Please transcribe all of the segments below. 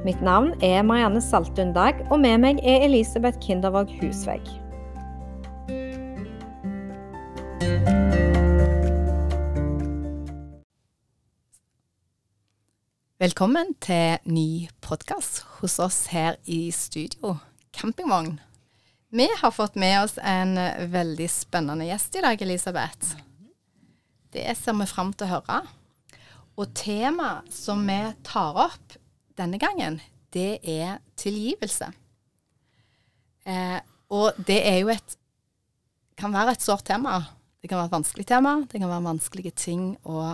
Mitt navn er Marianne Saltun Dag, og med meg er Elisabeth Kindervåg Husvegg. Velkommen til ny podkast hos oss her i studio, Campingvogn. Vi har fått med oss en veldig spennende gjest i dag, Elisabeth. Det ser vi fram til å høre. Og temaet som vi tar opp denne gangen, det er tilgivelse. Eh, og det er jo et kan være et sårt tema. Det kan være et vanskelig tema. Det kan være vanskelige ting å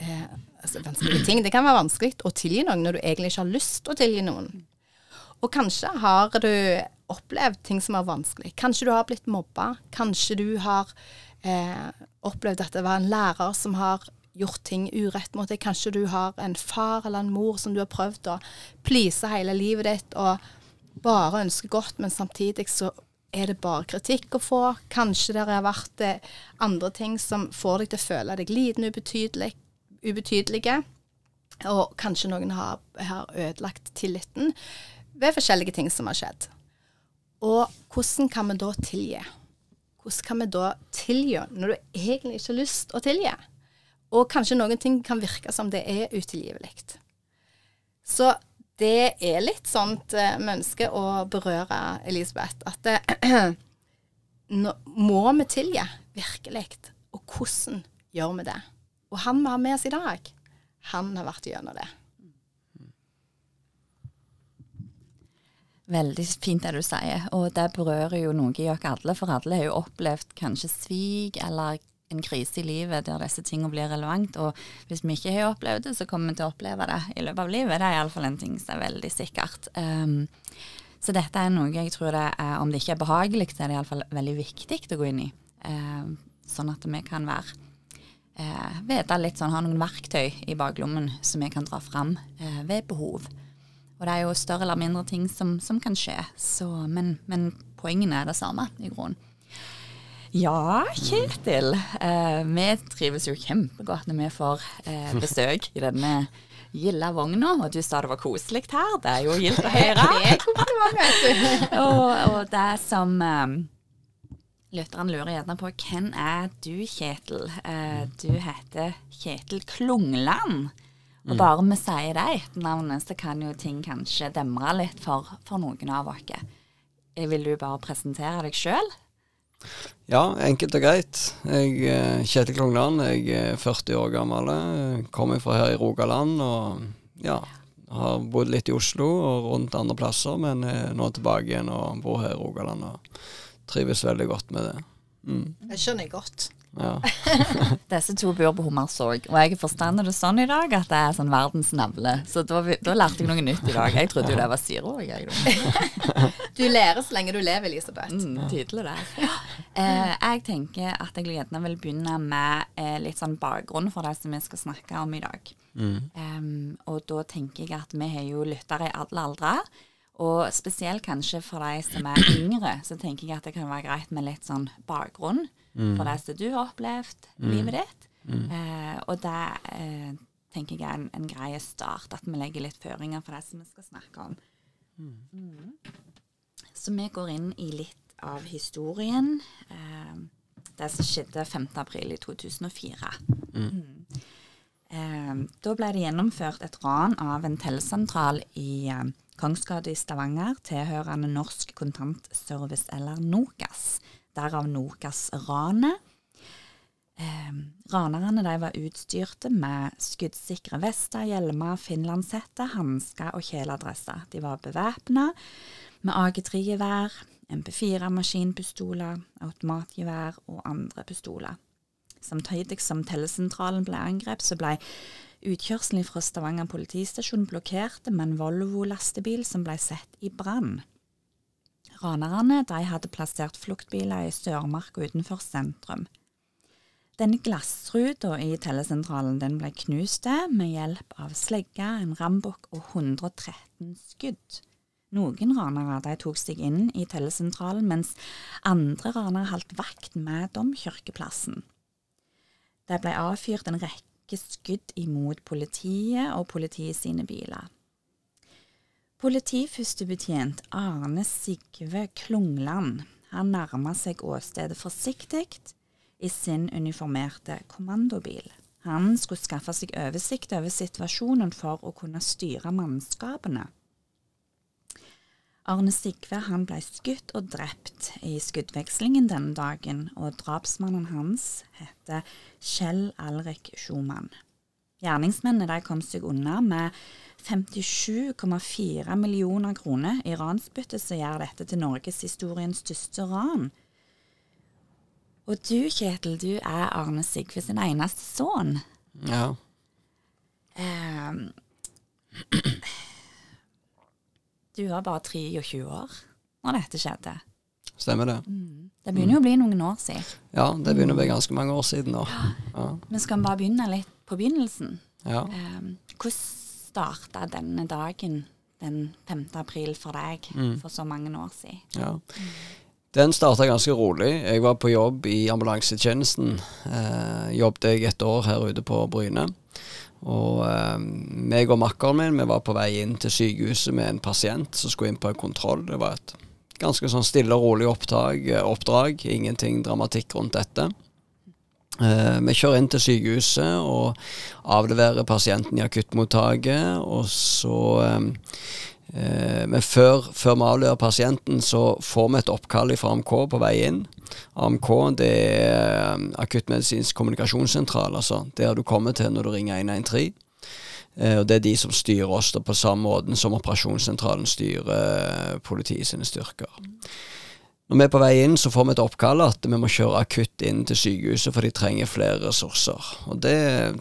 eh, altså vanskelige ting. Det kan være vanskelig å tilgi noen når du egentlig ikke har lyst til å tilgi noen. Og kanskje har du opplevd ting som er vanskelig. Kanskje du har blitt mobba. Kanskje du har eh, opplevd at det var en lærer som har gjort ting urett mot deg. Kanskje du har en far eller en mor som du har prøvd å please hele livet ditt og bare ønske godt, men samtidig så er det bare kritikk å få. Kanskje det har vært det andre ting som får deg til å føle deg liten, ubetydelig, ubetydelige. Og kanskje noen har, har, ødelagt tilliten ved forskjellige ting som har skjedd. Og hvordan kan vi da tilgi? Hvordan kan vi da tilgi når du egentlig ikke har lyst å tilgi? Og kanskje noen ting kan virke som det er utilgivelig. Så det er litt sånt eh, vi å berøre, Elisabeth, at det, nå, må vi tilgi virkelig? Og hvordan gjør vi det? Og han vi har med oss i dag, han har vært gjennom det. Veldig fint det du sier, og det berører jo noe i oss alle. For alle har jo opplevd kanskje svik eller en krise i livet der disse tingene blir relevant. Og hvis vi ikke har opplevd det, så kommer vi til å oppleve det i løpet av livet. Det er iallfall en ting som er veldig sikkert. Um, så dette er noe jeg tror det er, om det ikke er behagelig, så er det iallfall veldig viktig å gå inn i. Um, sånn at vi kan være eh, vite litt sånn, ha noen verktøy i baklommen som vi kan dra fram eh, ved behov. Og det er jo større eller mindre ting som, som kan skje, så, men, men poengene er det samme i grunnen. Ja, Kjetil. Eh, vi trives jo kjempegodt når vi får eh, besøk i denne gilde vogna. Og du sa det var koselig her. Det er jo gildt å høre. det er kompliment, og, og det som eh, Lytterne lurer gjerne på hvem er du, Kjetil? Eh, du heter Kjetil Klungland. Og bare vi sier det etternavnet, så kan jo ting kanskje demre litt for, for noen av oss. Vil du bare presentere deg sjøl? Ja, enkelt og greit. Jeg er Kjetil Klungland. Jeg er 40 år gammel. Kommer fra her i Rogaland og ja, har bodd litt i Oslo og rundt andre plasser, men er nå tilbake igjen og bor her i Rogaland og trives veldig godt med det. Mm. Jeg skjønner godt. Ja. Disse to bor på Hummersåk, og jeg forstander det sånn i dag at det er sånn verdens navle. Så da, da, lærte jeg noe nytt i dag. Jeg trodde jo det var Siro. du lærer så lenge du lever, Elisabeth. Mm, tydelig det. Eh, jeg tenker at jeg gjerne vil begynne med eh, litt sånn bakgrunn for det som vi skal snakke om i dag. Mm. Um, og da tenker jeg at vi har jo lyttere i alle aldre. Og spesielt kanskje for de som er yngre, så tenker jeg at det kan være greit med litt sånn bakgrunn mm. for det som du har opplevd i mm. livet ditt. Mm. Eh, og det eh, tenker jeg er en, en grei start, at vi legger litt føringer for det som vi skal snakke om. Mm. Så vi går inn i litt av historien. Eh, det som skjedde 5.4 i 2004. Eh, da ble det gjennomført et ran av en tellesentral i eh, Kongsgata i Stavanger tilhørende Norsk Kontantservice, eller NOKAS derav Nokas-ranet. Eh, ranerne de var utstyrte med skuddsikre vester, hjelmer, finlandshette, hansker og kjeledresser. De var bevæpna med AG3-gevær, MP4-maskinpistoler, automatgevær og andre pistoler. Samtidig som tellesentralen ble angrepet, så ble utkjørselen fra Stavanger politistasjon blokkert med en Volvo-lastebil som ble sett i brann. Ranerne de hadde plassert fluktbiler i Sørmark utenfor sentrum. Denne glassruta i tellesentralen den ble knust med hjelp av slegge, en rambukk og 113 skudd. Noen ranere tok seg inn i tellesentralen, mens andre ranere holdt vakt med domkirkeplassen. Det ble avfyrt en rekke skudd imot politiet og politiet sine biler. Politiførstebetjent Arne Sigve Klungland han nærma seg åstedet forsiktig i sin uniformerte kommandobil. Han skulle skaffe seg oversikt over situasjonen for å kunne styre mannskapene. Arne Sigve han ble skutt og drept i skuddvekslingen denne dagen, og drapsmannen hans heter Kjell Alrik Schumann. Gjerningsmennene de kom seg unna med 57,4 millioner kroner i ransbytte, som gjør dette til norgeshistoriens største ran. Og du, Kjetil, du er Arne Sigve sin eneste sønn. Ja. Um, du var bare 23 år når dette skjedde. Stemmer det. Det begynner jo å bli noen år siden. Ja, det begynner å bli ganske mange år siden nå. Ja. Men skal vi bare begynne litt på begynnelsen? ja. Eh, hvordan starta denne dagen den 5. april for deg for så mange år siden? Ja. Den starta ganske rolig. Jeg var på jobb i ambulansetjenesten. Eh, jobbet jeg et år her ute på Bryne. Og eh, meg og makkeren min vi var på vei inn til sykehuset med en pasient som skulle inn på en kontroll. Det var et ganske sånn stille og rolig oppdrag. oppdrag. Ingenting dramatikk rundt dette. Eh, vi kjører inn til sykehuset og avleverer pasienten i akuttmottaket. Og så eh, eh, Men før, før vi avleverer pasienten, så får vi et oppkall fra AMK på vei inn. AMK det er akuttmedisinsk kommunikasjonssentral, altså der du kommer til når du ringer 113. Eh, og Det er de som styrer oss da på samme måten som operasjonssentralen styrer politiet sine styrker. Når vi er på vei inn, så får vi et oppkall at vi må kjøre akutt inn til sykehuset, for de trenger flere ressurser. Og det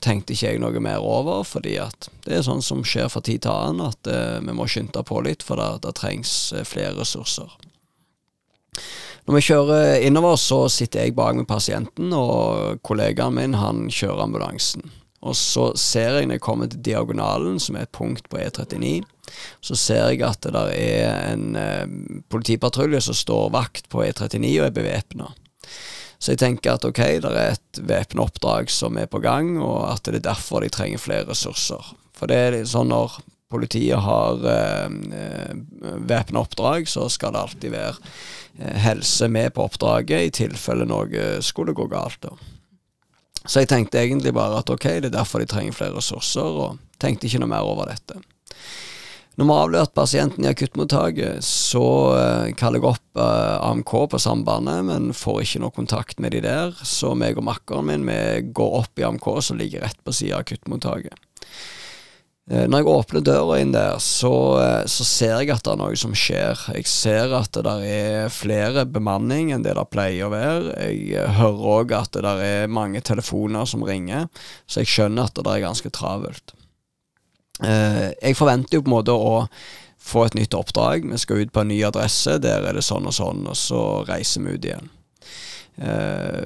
tenkte ikke jeg noe mer over, fordi at det er sånn som skjer fra tid til annen, at eh, vi må skynde på litt, for det, det trengs eh, flere ressurser. Når vi kjører innover, så sitter jeg bak med pasienten, og kollegaen min han kjører ambulansen. Og så ser jeg når jeg kommer til diagonalen, som er et punkt på E39, så ser jeg at det der er en eh, politipatrulje som står vakt på E39 og er bevæpna. Så jeg tenker at ok, det er et væpna oppdrag som er på gang, og at det er derfor de trenger flere ressurser. For det er sånn når politiet har eh, væpna oppdrag, så skal det alltid være eh, helse med på oppdraget i tilfelle noe skulle gå galt. da. Så jeg tenkte egentlig bare at ok, det er derfor de trenger flere ressurser, og tenkte ikke noe mer over dette. Når vi avlørt pasienten i akuttmottaket, så eh, kaller jeg opp eh, AMK på sambandet, men får ikke noe kontakt med de der. Så meg og makkeren min vi går opp i AMK, som ligger rett på siden av akuttmottaket. Eh, Når jeg åpner døra inn der, så, eh, så ser jeg at det er noe som skjer. Jeg ser at det der er flere bemanning enn det det pleier å være. Jeg eh, hører òg at det der er mange telefoner som ringer, så jeg skjønner at det der er ganske travelt. Jeg forventer jo på en måte å få et nytt oppdrag. Vi skal ut på en ny adresse, der er det sånn og sånn, og så reiser vi ut igjen.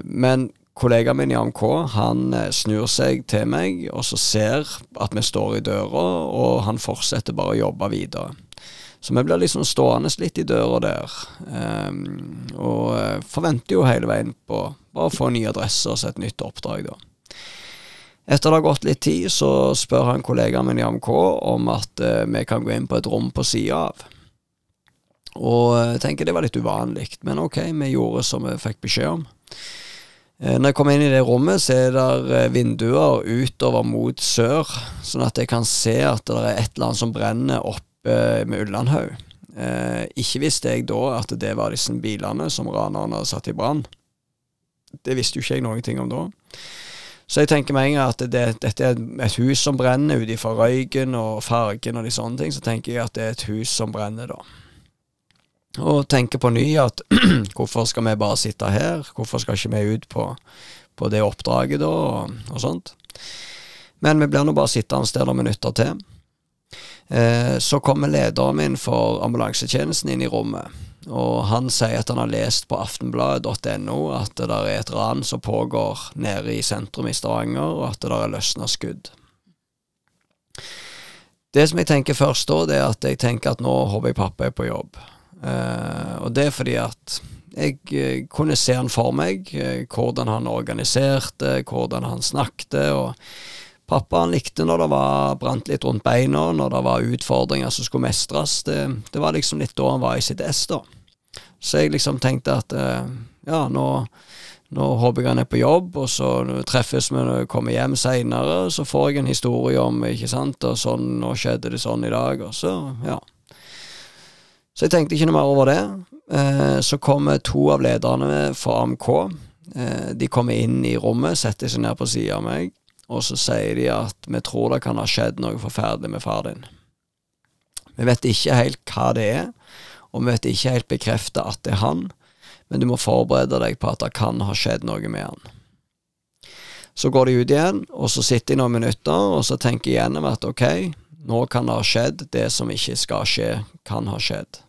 Men kollegaen min i AMK han eh, snur seg til meg og så ser at vi står i døra, og han fortsetter bare å jobbe videre. Så vi blir liksom stående litt i døra der, um, og eh, forventer jo hele veien på bare å få en ny adresse og et nytt oppdrag, da. Etter det har gått litt tid, så spør han kollegaen min i AMK om at uh, vi kan gå inn på et rom på sida av. Og jeg tenker det var litt uvanlig, men ok, vi gjorde som vi fikk beskjed om. Eh, Når jeg kommer inn i det rommet, så er det eh, vinduer utover mot sør, sånn at jeg kan se at det er et eller annet som brenner oppe med Ullandhaug. Eh, ikke visste jeg da at det var disse bilene som ranerne hadde satt i brann. Det visste jo ikke jeg noen ting om da. Så jeg tenker med en gang at det, dette er et hus som brenner ut ifra røyken og fargen og de sånne ting, så tenker jeg at det er et hus som brenner, da. Og tenker på ny at hvorfor skal vi bare sitte her, hvorfor skal ikke vi ut på, på det oppdraget da, og, og sånt. Men vi blir nå bare sittende der noen minutter til. Eh, så kommer lederen min for ambulansetjenesten inn i rommet. Og han sier at han har lest på aftenbladet.no at det der er et ran som pågår nede i sentrum i Stavanger, og at det der er løsna skudd. Det som jeg tenker først da, det er at jeg tenker at nå håper jeg pappa er på jobb. Eh, og det er fordi at jeg eh, kunne se han for meg, eh, hvordan han organiserte, hvordan han snakket. og Pappa han likte når det var brant litt rundt beina, når det var utfordringer som skulle mestres. Det, det var liksom litt da han var i sitt ess, da. Så jeg liksom tenkte at ja, nå, nå håper jeg han er på jobb, og så treffes vi når jeg kommer hjem seinere, så får jeg en historie om ikke sant, og sånn, nå skjedde det sånn i dag, og så, ja. Så jeg tenkte ikke noe mer over det. Eh, så kommer to av lederne fra AMK. Eh, de kommer inn i rommet, setter seg ned på sida av meg, og så sier de at vi tror det kan ha skjedd noe forferdelig med far din. Vi vet ikke helt hva det er, og vi vet ikke helt bekrefta at det er han, men du må forberede deg på at det kan ha skjedd noe med han. Så går de ut igjen, og så sitter de noen minutter, og så tenker jeg gjennom at ok, nå kan det ha skjedd, det som ikke skal skje, kan ha skjedd.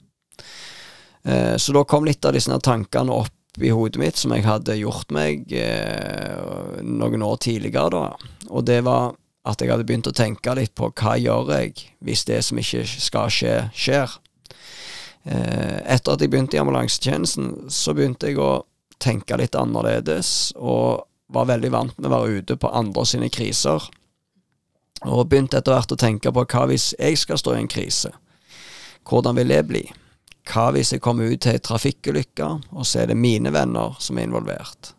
Eh, så da kom litt av disse tankene opp i hodet mitt som jeg hadde gjort meg eh, noen år tidligere, da. Og det var at jeg hadde begynt å tenke litt på hva gjør jeg hvis det som ikke skal skje, skjer. Eh, etter at jeg begynte i ambulansetjenesten, så begynte jeg å tenke litt annerledes, og var veldig vant med å være ute på andre sine kriser. Og begynte etter hvert å tenke på hva hvis jeg skal stå i en krise? Hvordan vil det bli? Hva hvis jeg kommer ut til ei trafikkulykke, og så er det mine venner som er involvert?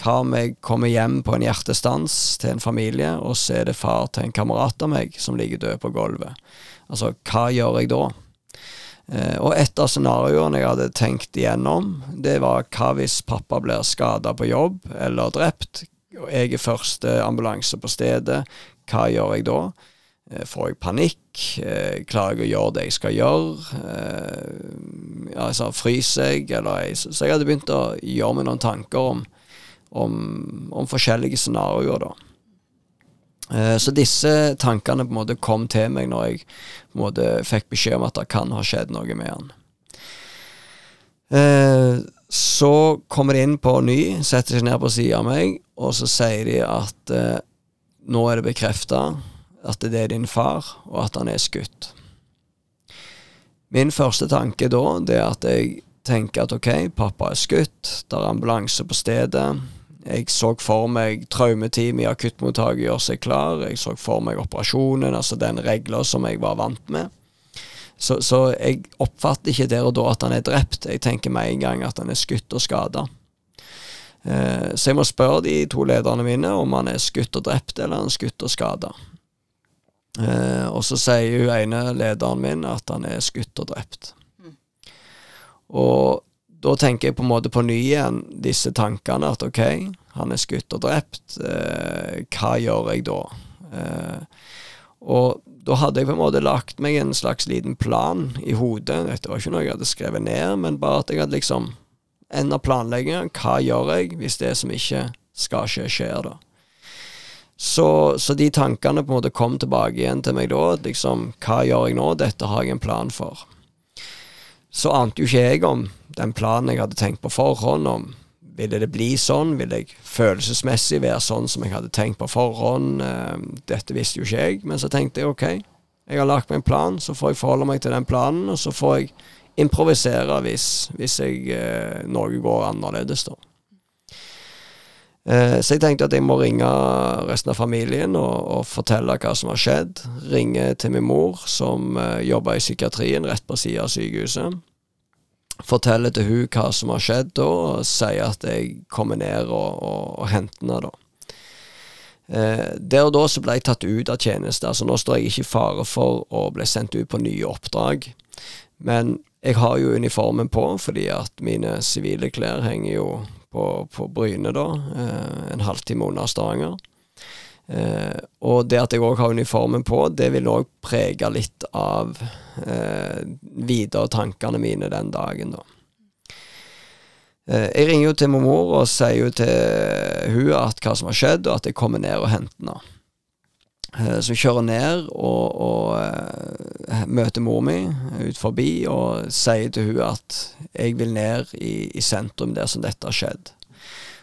Hva om jeg kommer hjem på en hjertestans til en familie, og så er det far til en kamerat av meg som ligger død på gulvet? Altså, hva gjør jeg da? Eh, og et av scenarioene jeg hadde tenkt igjennom, det var hva hvis pappa blir skada på jobb eller drept, og jeg er første ambulanse på stedet, hva gjør jeg da? Eh, får jeg panikk? Eh, klarer jeg å gjøre det jeg skal gjøre? Eh, altså, fryser jeg? Eller jeg? Så jeg hadde begynt å gjøre meg noen tanker om, om, om forskjellige scenarioer, da. Så disse tankene på en måte kom til meg når jeg på en måte fikk beskjed om at det kan ha skjedd noe med han. Så kommer de inn på ny, setter seg ned på sida av meg, og så sier de at nå er det bekrefta at det er din far, og at han er skutt. Min første tanke da, det er at jeg tenker at ok, pappa er skutt, det er ambulanse på stedet. Jeg så for meg traumeteam i akuttmottaket gjøre seg klar. Jeg så for meg operasjonen, altså den regla som jeg var vant med. Så, så, jeg oppfatter ikke der og da at han er drept. Jeg tenker med en gang at han er skutt og skada. Eh, så jeg må spørre de to lederne mine om han er skutt og drept, eller han er skutt og skada. Eh, og så sier hun ene lederen min at han er skutt og drept. Mm. Og da tenker jeg på en måte på ny igjen disse tankene, at ok, han er skutt og drept, eh, hva gjør jeg da? Og da hadde jeg på en måte lagt meg en slags liten plan i hodet. Dette var ikke noe jeg hadde skrevet ned, men bare at jeg hadde liksom enda planlegginga. Hva gjør jeg hvis det som ikke skal skje, skjer, da? Så, så, de tankene på en måte kom tilbake igjen til meg da. Liksom, hva gjør jeg nå? Dette har jeg en plan for. Så ante jo ikke jeg om den planen jeg hadde tenkt på forhånd, om ville det bli sånn? Ville jeg følelsesmessig være sånn som jeg hadde tenkt på forhånd? Eh, dette visste jo ikke jeg, men så tenkte jeg ok, jeg har lagt meg en plan, så får jeg forholde meg til den planen, og så får jeg improvisere hvis, hvis jeg, eh, noe går annerledes, da. Eh, så jeg tenkte at jeg må ringe resten av familien og, og fortelle hva som har skjedd. Ringe til min mor, som eh, jobber i psykiatrien rett på siden av sykehuset. Fortelle til hun hva som har skjedd da, og si at jeg kommer ned og, og, og henter henne, da. Eh, der og da så ble jeg tatt ut av tjeneste. altså Nå står jeg ikke i fare for å bli sendt ut på nye oppdrag. Men jeg har jo uniformen på, fordi at mine sivile klær henger jo på, på Bryne, da, eh, en halvtime unna Stavanger. Eh, og det at jeg òg har uniformen på, det vil òg prege litt av eh, videre tankene mine den dagen, da. Eh, jeg ringer jo til mormor og sier jo til hun at hva som har skjedd, og at jeg kommer ned og henter henne. Eh, jeg kjører ned og, og uh, møter mor mi ut forbi og sier til hun at jeg vil ned i, i, sentrum der som dette har skjedd.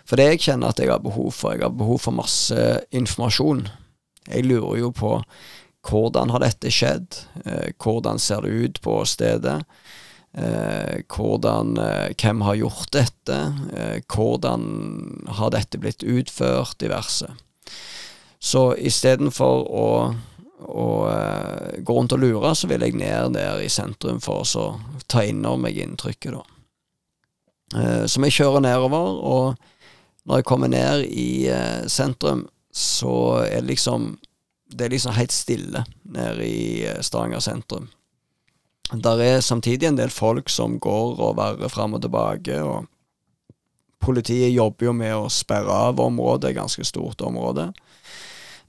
For det jeg kjenner at jeg har behov for, jeg har behov for masse informasjon. Jeg lurer jo på hvordan har dette skjedd, uh, hvordan ser det ut på stedet, uh, hvordan, hvem har gjort dette, hvordan har dette blitt utført, diverse. Så istedenfor å, å uh, gå rundt og lure, så vil jeg ned der i sentrum for å ta inn over meg inntrykket, da. Uh, så vi kjører nedover, og når jeg kommer ned i uh, sentrum, så er det liksom Det er liksom helt stille nede i Stavanger sentrum. Der er samtidig en del folk som går og verrer fram og tilbake, og politiet jobber jo med å sperre av området, ganske stort område.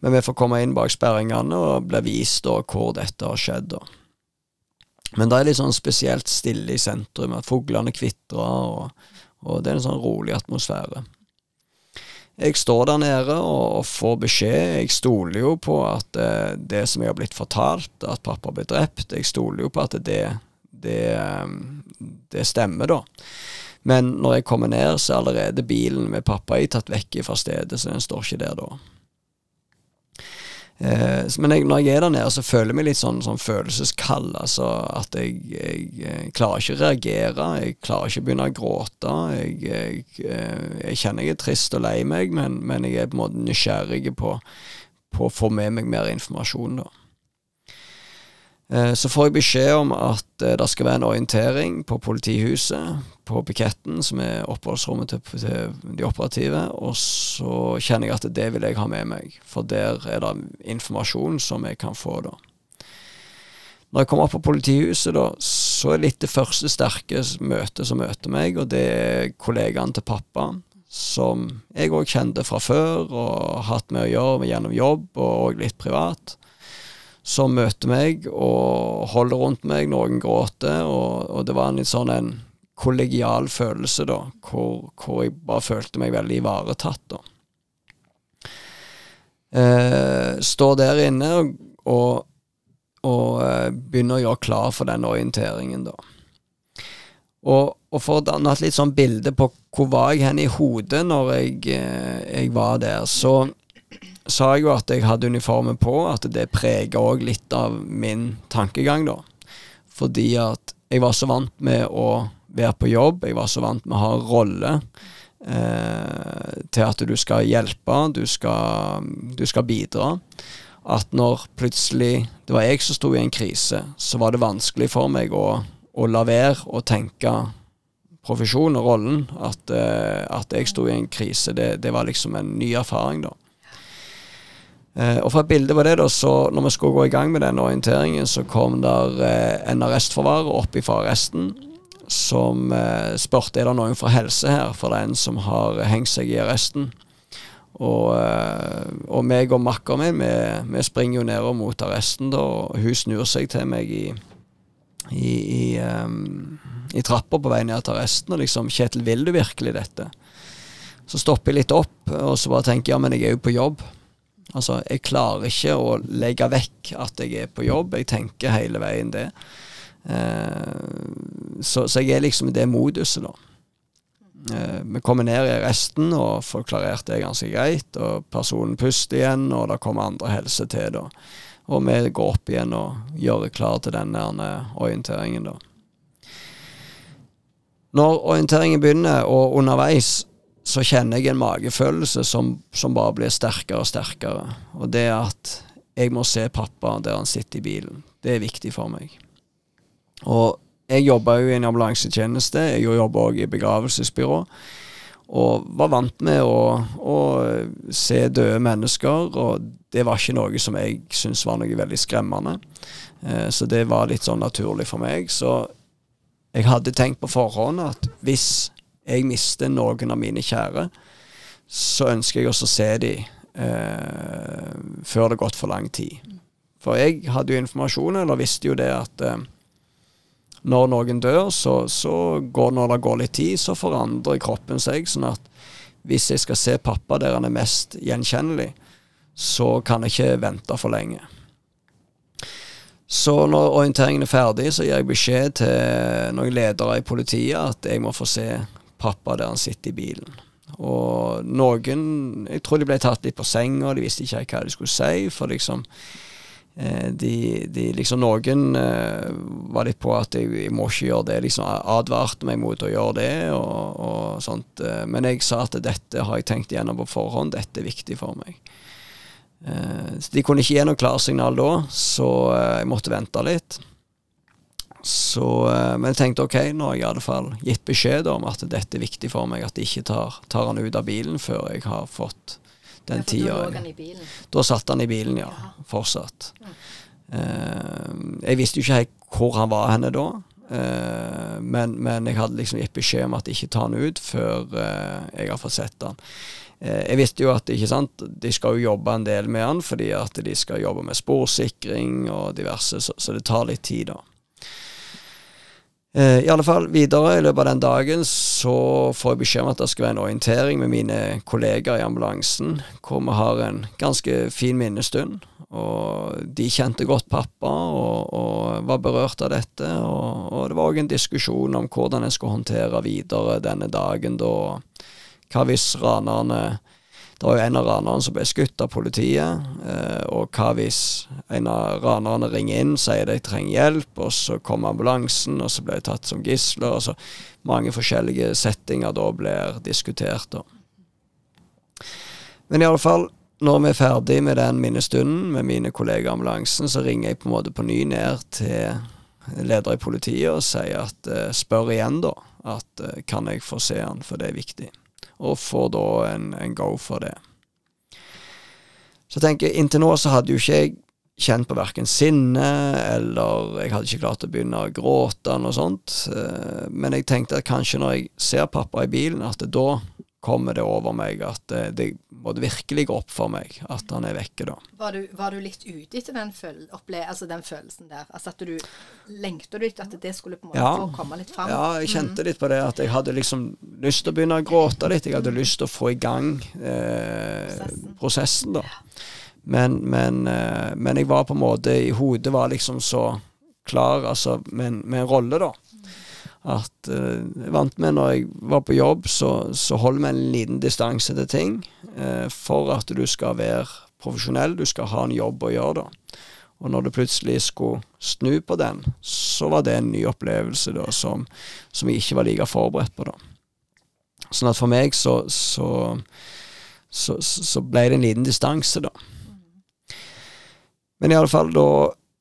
Men vi får komme inn bak sperringene og bli vist da hvor dette har skjedd. da. Men det er litt sånn spesielt stille i sentrum, at fuglene kvitrer, og, og, det er en sånn rolig atmosfære. Jeg står der nede og, får beskjed. Jeg stoler jo på at eh, det som jeg har blitt fortalt, at pappa ble drept, jeg stoler jo på at det, det, det stemmer, da. Men når jeg kommer ned, så er allerede bilen med pappa i tatt vekk fra stedet, så den står ikke der da. Eh, men jeg, når jeg er der nede, så føler jeg meg litt sånn, sånn følelseskald. Altså at jeg, jeg, jeg, klarer ikke å reagere. Jeg klarer ikke å begynne å gråte. Jeg, jeg, kjenner jeg er trist og lei meg, men, men, jeg er på en måte nysgjerrig på, på å få med meg mer informasjon. da. Eh, så får jeg beskjed om at eh, det skal være en orientering på politihuset, på piketten, som er oppholdsrommet til, de operative, og så kjenner jeg at det vil jeg ha med meg, for der er det informasjon som jeg kan få da. Når jeg kommer opp på politihuset, da, så er litt det første sterke møtet som møter meg, og det er kollegaen til pappa, som jeg òg kjente fra før og hatt med å gjøre gjennom jobb og litt privat som møter meg og holder rundt meg. Noen gråter, og, og, det var en litt sånn en kollegial følelse, da, hvor, hvor jeg bare følte meg veldig ivaretatt, da. Eh, står der inne og, og, og eh, begynner å gjøre klar for den orienteringen, da. Og, og, for å danne et litt sånn bilde på hvor var jeg hen i hodet når jeg, eh, jeg var der, så sa jeg jo at jeg hadde uniformen på, at det preger òg litt av min tankegang, da. Fordi at jeg var så vant med å være på jobb, jeg var så vant med å ha rolle. Eh, til at du skal hjelpe, du skal, du skal bidra. At når plutselig det var jeg som sto i en krise, så var det vanskelig for meg å, å la være å tenke profesjon og rollen. At, eh, at jeg sto i en krise, det, det var liksom en ny erfaring, da. Eh, og fra bildet på det, da, så når vi skulle gå i gang med den orienteringen, så kom der eh, en arrestforvarer opp fra arresten som eh, spurte er det noen fra helse her, for det er en som har hengt seg i arresten. Og, eh, og meg og makkeren min, vi, vi, springer jo nedover mot arresten, da, og hun snur seg til meg i, i, i, um, i trappa på vei ned til arresten, og liksom 'Kjetil, vil du virkelig dette?' Så stopper jeg litt opp, og så bare tenker ja, men jeg er jo på jobb. Altså, jeg klarer ikke å legge vekk at jeg er på jobb. Jeg tenker hele veien det. Eh, så, så, jeg er liksom i det moduset, da. Eh, vi kommer ned i resten og får klarert det ganske greit, og personen puster igjen, og det kommer andre helse til, da. Og vi går opp igjen og gjør klar til den der orienteringen, da. Når orienteringen begynner, og underveis, så kjenner jeg en magefølelse som, som, bare blir sterkere og sterkere. Og det at jeg må se pappa der han sitter i bilen, det er viktig for meg. Og jeg jobba jo i en ambulansetjeneste, jeg jobba òg i begravelsesbyrå. Og var vant med å, å, se døde mennesker, og det var ikke noe som jeg syntes var noe veldig skremmende. Eh, så det var litt sånn naturlig for meg. Så jeg hadde tenkt på forhånd at hvis jeg mister noen av mine kjære, så ønsker jeg også å se dem eh, før det har gått for lang tid. For jeg hadde jo informasjon, eller visste jo det at eh, når noen dør, så, så går, når det går litt tid, så forandrer kroppen seg. Sånn at hvis jeg skal se pappa der han er mest gjenkjennelig, så kan jeg ikke vente for lenge. Så når orienteringen er ferdig, så gir jeg beskjed til noen ledere i politiet at jeg må få se pappa der han sitter i bilen. Og noen Jeg tror de ble tatt litt på senga, de visste ikke hva de skulle si, for liksom eh, de, de, liksom Noen eh, var litt på at jeg, jeg, må ikke gjøre det, liksom advarte meg mot å gjøre det og, og sånt. Eh, men jeg sa at dette har jeg tenkt igjennom på forhånd, dette er viktig for meg. Så de kunne ikke gi noe klarsignal da, så jeg måtte vente litt. Så, eh, men jeg tenkte ok, nå har jeg i alle fall gitt beskjed om at dette er viktig for meg, at de ikke tar, tar han ut av bilen før jeg har fått den tida. Da satt han i bilen, ja. Fortsatt. Ja. jeg visste jo ikke helt hvor han var henne da. men, men, jeg hadde liksom gitt beskjed om at ikke ta han ut før jeg har fått sett han. Eh, jeg visste jo at ikke sant, de skal jo jobbe en del med han, fordi at de skal jobbe med sporsikring og diverse, så, så det tar litt tid, da. Eh, I alle fall, videre i løpet av den dagen så får jeg beskjed om at det skal være en orientering med mine kollegaer i ambulansen, hvor vi har en ganske fin minnestund. Og de kjente godt pappa og, og var berørt av dette. Og, og det var òg en diskusjon om hvordan en skulle håndtere videre denne dagen da hva hvis ranerne Det var jo en av ranerne som ble skutt av politiet, eh, og hva hvis en av ranerne ringer inn, sier de trenger hjelp, og så kommer ambulansen, og så blir de tatt som gisler. og så Mange forskjellige settinger da blir diskutert. da. Men i alle fall, når vi er ferdig med den minnestunden med mine kollegaer i ambulansen, så ringer jeg på en måte på ny ned til leder i politiet og sier at uh, spør igjen, da. At uh, kan jeg få se han, for det er viktig og får da en, en go for det. Så jeg tenker, inntil nå så hadde jo ikke jeg kjent på verken sinne, eller jeg hadde ikke klart å begynne å gråte, noe sånt. Eh, men jeg tenkte at kanskje når jeg ser pappa i bilen, at det da kommer det over meg at det, det måtte virkelig gå opp for meg at han er vekke, da. Var du, var du litt ute etter den, føl altså den, følelsen der? Altså at du Lengta litt at det skulle på en måte ja. få komme litt fram? Ja, jeg kjente mm. litt på det. At jeg hadde liksom lyst til å begynne å gråte litt. Jeg hadde mm. lyst til å få i gang eh, prosessen. prosessen. da. Men, men, eh, men, jeg var på en måte I hodet var liksom så klar, altså med, med en rolle, da at uh, jeg vant med når jeg var på jobb, så, så hold med en liten distanse til ting uh, for at du skal være profesjonell. Du skal ha en jobb å gjøre, da. Og når du plutselig skulle snu på den, så var det en ny opplevelse da, som, som jeg ikke var like forberedt på. da. Sånn at for meg så, så, så, så ble det en liten distanse, da. Men i alle fall, da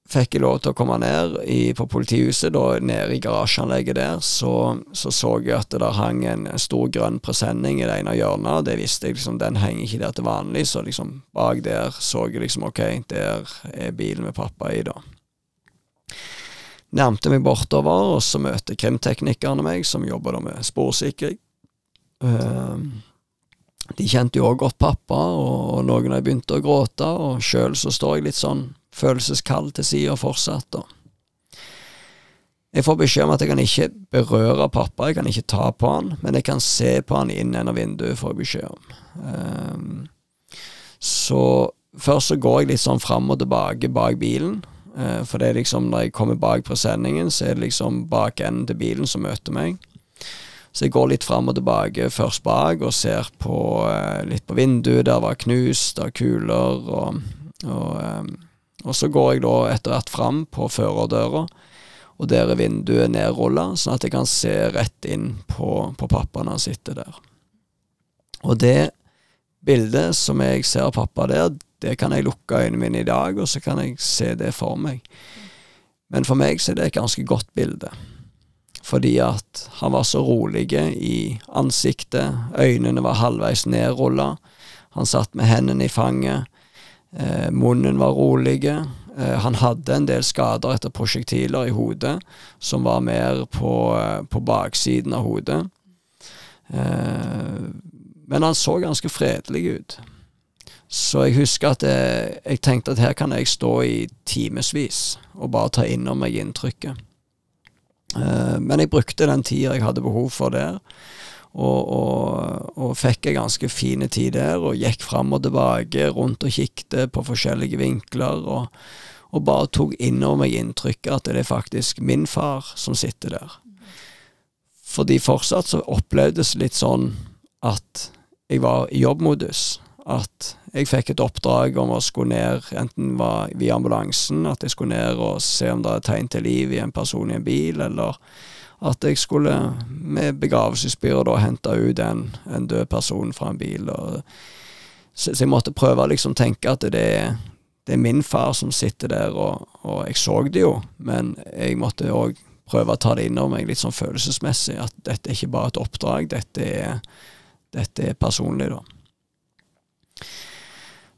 fikk jeg lov til å komme ned i, på politihuset, da nede i garasjeanlegget der, så, så, så jeg at det der hang en, stor grønn presenning i det ene hjørnet, det visste jeg liksom, den henger ikke der til vanlig, så liksom bak der så jeg liksom ok, der er bilen med pappa i, da. Nærmte meg bortover, og så møter krimteknikerne meg, som jobber da med sporsikring. Uh, de kjente jo òg godt pappa, og, noen av dem begynte å gråte, og sjøl så står jeg litt sånn følelseskall til sida fortsatt. da. Jeg får beskjed om at jeg kan ikke berøre pappa, jeg kan ikke ta på han, men jeg kan se på han inn gjennom vinduet, får jeg beskjed om. Um, så først så går jeg litt sånn fram og tilbake bak bilen, uh, for det er liksom når jeg kommer bak presenningen, så er det liksom bak enden til bilen som møter meg. Så jeg går litt fram og tilbake, først bak, og ser på uh, litt på vinduet, der var knust av kuler, og, og um, og så går jeg da etter hvert fram på førerdøra, og der er vinduet nedrulla, sånn at jeg kan se rett inn på, på pappa når han sitter der. Og det bildet som jeg ser pappa der, det kan jeg lukke øynene mine i dag, og så kan jeg se det for meg. Men for meg så er det et ganske godt bilde. Fordi at han var så rolig i ansiktet, øynene var halvveis nedrulla, han satt med hendene i fanget, Eh, munnen var rolig. Eh, han hadde en del skader etter prosjektiler i hodet, som var mer på, eh, på baksiden av hodet. Eh, men han så ganske fredelig ut. Så jeg husker at jeg, jeg tenkte at her kan jeg stå i timevis og bare ta inn over meg inntrykket. Eh, men jeg brukte den tida jeg hadde behov for der. Og, og, og fikk en ganske fin tid der, og gikk fram og tilbake, rundt og kikket på forskjellige vinkler. og og bare tok inn over meg inntrykket at det er faktisk min far som sitter der. Fordi fortsatt så opplevdes det litt sånn at jeg var i jobbmodus. At jeg fikk et oppdrag om å skulle ned, enten var via ambulansen, at jeg skulle ned og se om det er tegn til liv i en person i en bil, eller at jeg skulle med begravelsesbyrå hente ut en, en, død person fra en bil. Og, så, så, jeg måtte prøve å liksom tenke at det er, det er min far som sitter der, og, og jeg så det jo, men jeg måtte òg prøve å ta det inn over meg litt sånn følelsesmessig, at dette er ikke bare et oppdrag, dette er, dette er personlig, da.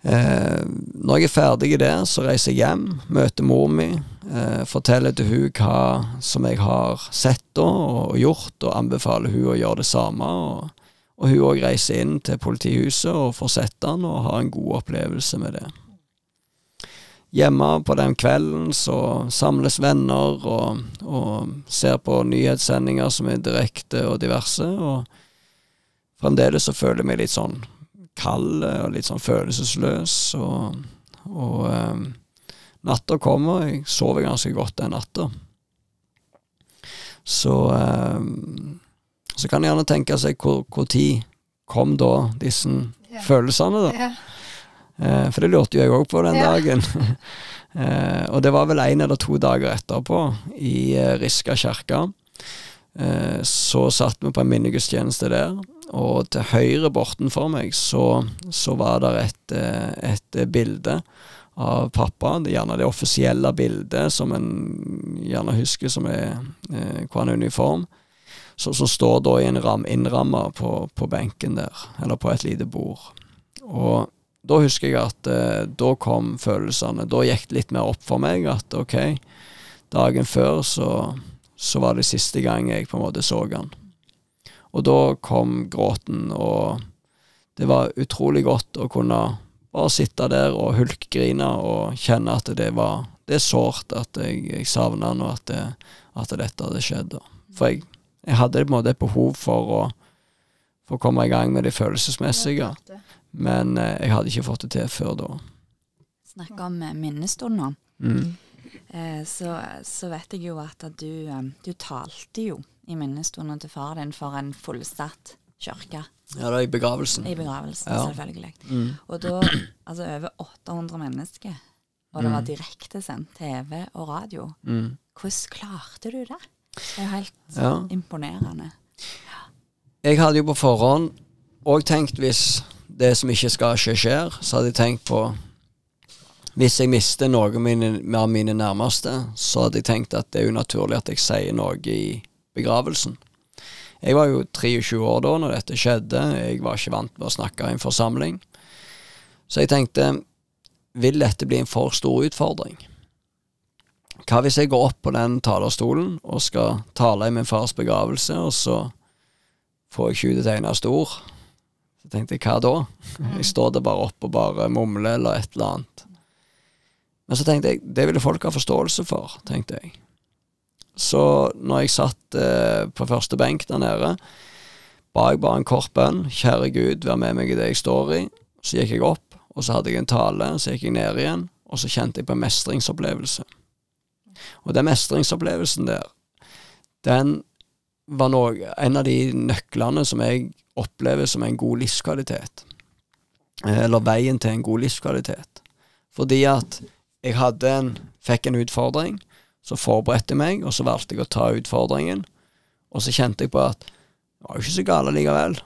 Eh, når jeg er ferdig der, så reiser jeg hjem, møter mor mi, eh, forteller til hun hva som jeg har sett da, og gjort, og anbefaler hun å gjøre det samme. Og, og hun òg reiser inn til politihuset og får sett den, og har en god opplevelse med det. Hjemme på den kvelden så samles venner og, og ser på nyhetssendinger som er direkte og diverse, og fremdeles så føler jeg meg litt sånn kald og litt sånn følelsesløs. Og, og um, natta kommer. Jeg sover ganske godt den natta. Så um, så kan en gjerne tenke seg hvor, hvor tid kom da disse ja. følelsene, da. Ja. Eh, for det lurte jo jeg òg på den ja. dagen. eh, og det var vel én eller to dager etterpå, i eh, Riska kirke. Eh, så satt vi på en minnegudstjeneste der, og til høyre bortenfor meg så, så var det et, eh, et, bilde av pappa. Det er gjerne det offisielle bildet som en gjerne husker som er eh, han er uniform. Som står da i en ram innramma på, på, benken der, eller på et lite bord. Og da husker jeg at eh, da kom følelsene. Da gikk det litt mer opp for meg at ok, dagen før så, så var det siste gang jeg på en måte så han. Og da kom gråten, og det var utrolig godt å kunne bare sitte der og hulkgrine og kjenne at det var Det er sårt at jeg, jeg savna han, og at, det, at, dette hadde skjedd. For jeg, jeg hadde på en måte et behov for å, for å komme i gang med det følelsesmessige, men eh, jeg hadde ikke fått det til før da. Snakke om eh, minnestunder. Mm. Eh, så, så, vet jeg jo at du, du talte jo i minnestunden til far din for en fullsatt kirke. Ja, det er i begravelsen. I begravelsen, ja. selvfølgelig. Mm. Og da altså over 800 mennesker, og det var mm. direktesendt TV og radio. Mm. Hvordan klarte du det? Det er jo helt ja. imponerende. Jeg hadde jo på forhånd òg tenkt hvis det som ikke skal skje, skjer, så hadde jeg tenkt på Hvis jeg mister noe av mine, mine nærmeste, så hadde jeg tenkt at det er unaturlig at jeg sier noe i begravelsen. Jeg var jo 23 år da når dette skjedde, jeg var ikke vant med å snakke i en forsamling. Så jeg tenkte, vil dette bli en for stor utfordring? Hva hvis jeg går opp på den talerstolen og skal tale i min fars begravelse, og så får jeg ikke ut et eneste ord? Så tenkte jeg, hva da? Jeg står der bare oppe og bare mumler eller et eller annet. Men så tenkte jeg, det ville folk ha forståelse for, tenkte jeg. Så når jeg satt eh, på første benk der nede, ba jeg bare en kort bønn. Kjære Gud, vær med meg i det jeg står i. Så gikk jeg opp, og så hadde jeg en tale. Så gikk jeg ned igjen, og så kjente jeg på en mestringsopplevelse. Og den mestringsopplevelsen der, den var noe, en av de nøklene som jeg opplever som en god livskvalitet. Eh, eller veien til en god livskvalitet. Fordi at jeg hadde en, fikk en utfordring, så forberedte jeg meg, og så valgte jeg å ta utfordringen. Og så kjente jeg på at det var jo ikke så galt likevel.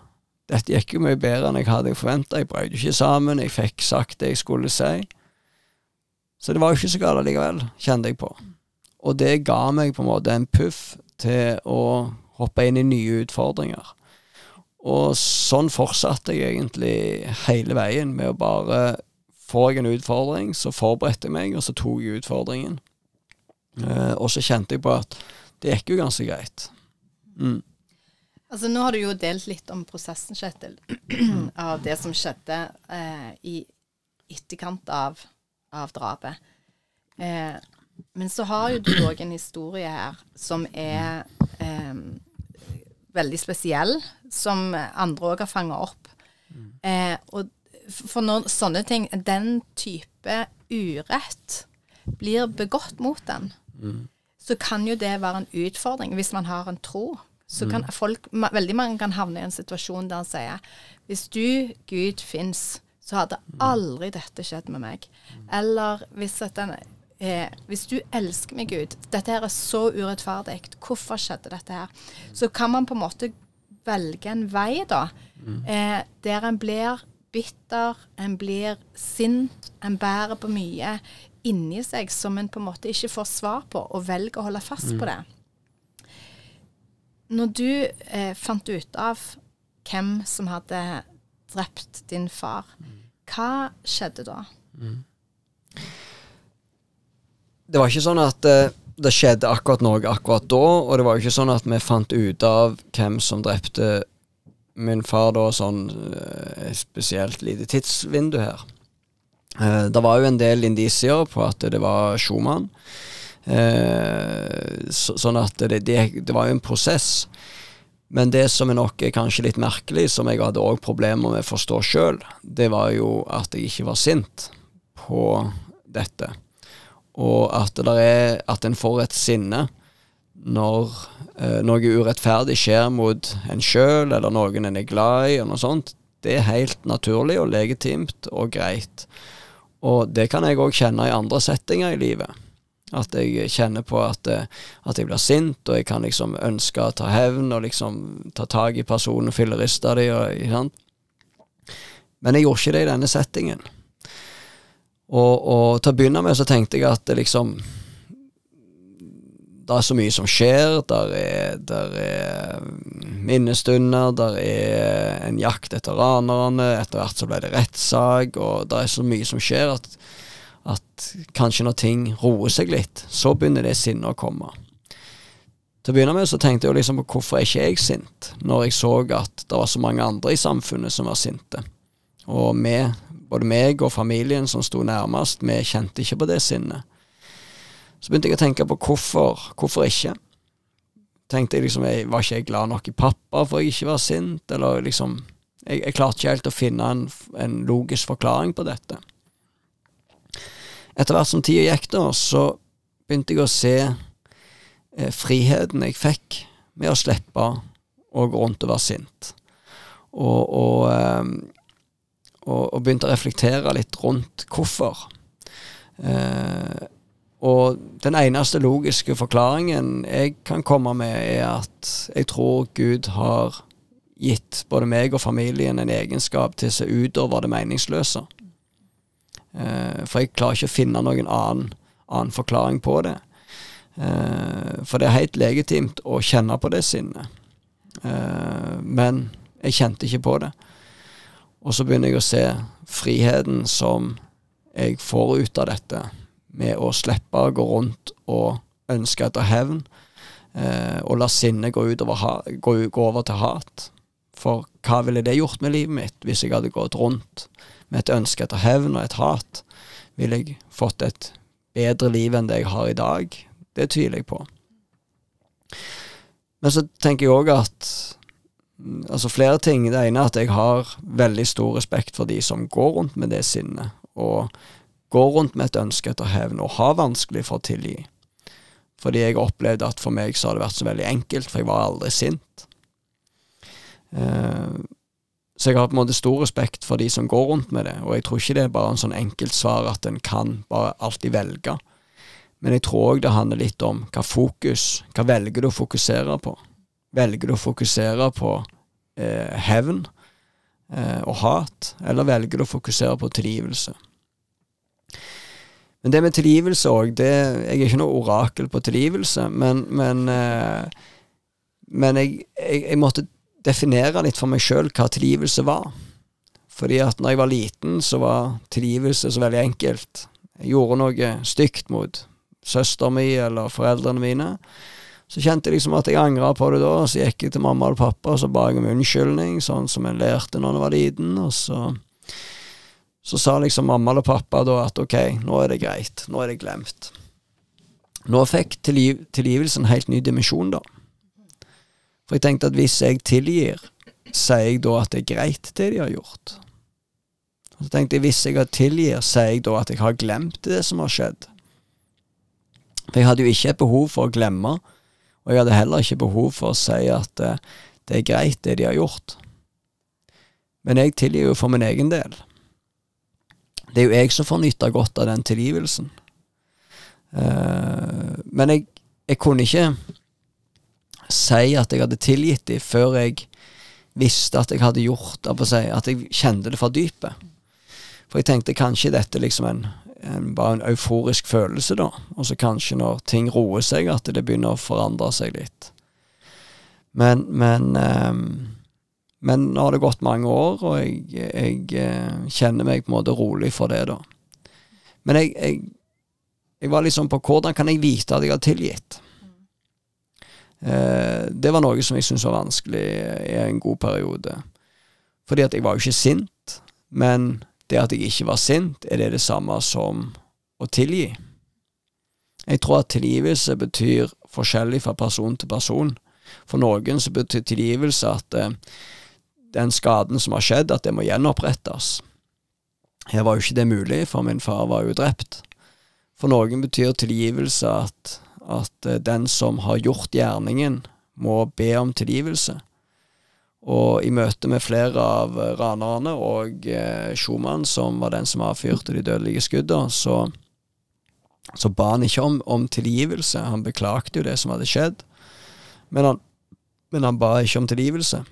Dette gikk jo mye bedre enn jeg hadde forventa. Jeg brøt ikke sammen, jeg fikk sagt det jeg skulle si. Så det var jo ikke så galt likevel, kjente jeg på. Og det ga meg på en måte en puff til å hoppe inn i nye utfordringer. Og sånn fortsatte jeg egentlig hele veien, med å bare Får jeg en utfordring, så forberedte jeg meg, og så tok jeg utfordringen. Eh, og så kjente jeg på at det gikk jo ganske greit. Mm. Altså Nå har du jo delt litt om prosessen, Kjetil, av det som skjedde eh, i etterkant av, av drapet. Eh, men så har jo du òg en historie her som er eh, veldig spesiell, som andre òg har fanga opp. Eh, og for når sånne ting, den type urett, blir begått mot den, så kan jo det være en utfordring hvis man har en tro. Så kan folk, veldig mange kan havne i en situasjon der han sier hvis du, Gud, fins, så hadde aldri dette skjedd med meg. Eller hvis, at den, eh, hvis du elsker meg, Gud, dette her er så urettferdig, hvorfor skjedde dette her? Så kan man på en måte velge en vei, da, eh, der en blir bitter, en blir sint, en bærer på mye inni seg som en på en måte ikke får svar på, og velger å holde fast på det. Når du eh, fant ut av hvem som hadde drept din far, hva skjedde da? Det var ikke sånn at eh, det skjedde akkurat noe akkurat da, og det var jo ikke sånn at vi fant ut av hvem som drepte min far da, sånn eh, et spesielt lite tidsvindu her. Eh, det var jo en del indisier på at det var Schumann. Eh, så, sånn at det, det, det var jo en prosess. Men det som er nok kanskje litt merkelig, som jeg hadde òg problemer med å forstå sjøl, det var jo at jeg ikke var sint på dette. Og at det er At en får et sinne når eh, noe urettferdig skjer mot en sjøl, eller noen en er glad i, eller noe sånt. Det er helt naturlig og legitimt og greit. Og det kan jeg òg kjenne i andre settinger i livet. At jeg kjenner på at, eh, at jeg blir sint, og jeg kan liksom ønske å ta hevn og liksom ta tak i personen filleriste dem. og- sant? Men jeg gjorde ikke det i denne settingen. Og, og til å begynne med så tenkte jeg at det liksom Det er så mye som skjer. Der er, der er minnestunder, der er en jakt etter ranerne. Etter hvert så ble det rettssak, og det er så mye som skjer at, at kanskje når ting roer seg litt, så begynner det sinnet å komme. Til å begynne med så tenkte jeg liksom på hvorfor er ikke jeg sint, når jeg så at det var så mange andre i samfunnet som var sinte. Og vi, både meg og familien som sto nærmest, vi kjente ikke på det sinnet. Så begynte jeg å tenke på hvorfor, hvorfor ikke. Tenkte jeg liksom, jeg, Var ikke jeg glad nok i pappa for jeg ikke var sint? Eller liksom Jeg, jeg klarte ikke helt å finne en, en logisk forklaring på dette. Etter hvert som tida gikk, da, så begynte jeg å se eh, friheten jeg fikk med å slippe å gå rundt og være sint. Og, og, eh, og, og begynte å reflektere litt rundt hvorfor. Eh, og den eneste logiske forklaringen jeg kan komme med, er at jeg tror Gud har gitt både meg og familien en egenskap til å se utover det meningsløse. Eh, for jeg klarer ikke å finne noen annen, annen forklaring på det. Eh, for det er helt legitimt å kjenne på det sinnet. Eh, men jeg kjente ikke på det. Og så begynner jeg å se friheten som jeg får ut av dette, med å slippe å gå rundt og ønske etter hevn, eh, og la sinnet gå, gå, gå over til hat. For hva ville det gjort med livet mitt hvis jeg hadde gått rundt med et ønske etter hevn og et hat? Ville jeg fått et bedre liv enn det jeg har i dag? Det tviler jeg på. Men så tenker jeg òg at mm, Altså flere ting. Det ene er at jeg har veldig stor respekt for de som går rundt med det sinnet, og går rundt med et ønske etter hevn, og har vanskelig for å tilgi. Fordi jeg opplevde at for meg så har det vært så veldig enkelt, for jeg var aldri sint. Eh, så jeg har på en måte stor respekt for de som går rundt med det, og jeg tror ikke det er bare en sånn enkelt svar at en kan bare alltid velge. Men jeg tror òg det handler litt om hva fokus Hva velger du å fokusere på? Velger du å fokusere på eh, hevn eh, og hat, eller velger du å fokusere på tilgivelse? Men det med tilgivelse òg Jeg er ikke noe orakel på tilgivelse, men, men, eh, men jeg, jeg, jeg måtte definere litt for meg sjøl hva tilgivelse var. Fordi at når jeg var liten, så var tilgivelse så veldig enkelt. Jeg gjorde noe stygt mot søsteren min eller foreldrene mine. Så kjente jeg liksom at jeg angra på det da, så gikk jeg til mamma og pappa og så ba jeg om unnskyldning, sånn som jeg lærte når jeg var liten. Og så, så sa liksom mamma eller pappa da at ok, nå er det greit, nå er det glemt. Nå fikk tilgiv, tilgivelsen en helt ny dimensjon, da. For jeg tenkte at hvis jeg tilgir, sier jeg da at det er greit, det de har gjort? Og så tenkte jeg hvis jeg tilgir, sier jeg da at jeg har glemt det som har skjedd? For jeg hadde jo ikke et behov for å glemme, og jeg hadde heller ikke behov for å si at uh, det er greit, det de har gjort. Men jeg tilgir jo for min egen del. Det er jo jeg som får nyte godt av den tilgivelsen. Uh, men jeg, jeg, kunne ikke si at jeg hadde tilgitt dem før jeg visste at jeg hadde gjort At jeg kjente det fra dypet. For jeg tenkte kanskje dette liksom en, en, bare en euforisk følelse, da. Og så kanskje når ting roer seg, at det begynner å forandre seg litt. Men, men um, men nå har det gått mange år, og jeg, jeg eh, kjenner meg på en måte rolig for det, da. Men jeg, jeg, jeg var liksom på hvordan kan jeg vite at jeg har tilgitt? Eh, det var noe som jeg syntes var vanskelig i en god periode. Fordi at jeg var jo ikke sint, men det at jeg ikke var sint, er det det samme som å tilgi? Jeg tror at tilgivelse betyr forskjellig fra person til person. For noen så betyr tilgivelse at eh, den skaden som har skjedd, at det må gjenopprettes. Her var jo ikke det mulig, for min far var jo drept. For noen betyr tilgivelse at, at eh, den som har gjort gjerningen, må be om tilgivelse. Og i møte med flere av ranerne og eh, Schumann, som var den som avfyrte de dødelige skuddene, så, så ba han ikke om, om, tilgivelse. Han beklagte jo det som hadde skjedd, men han, men han ba ikke om tilgivelse.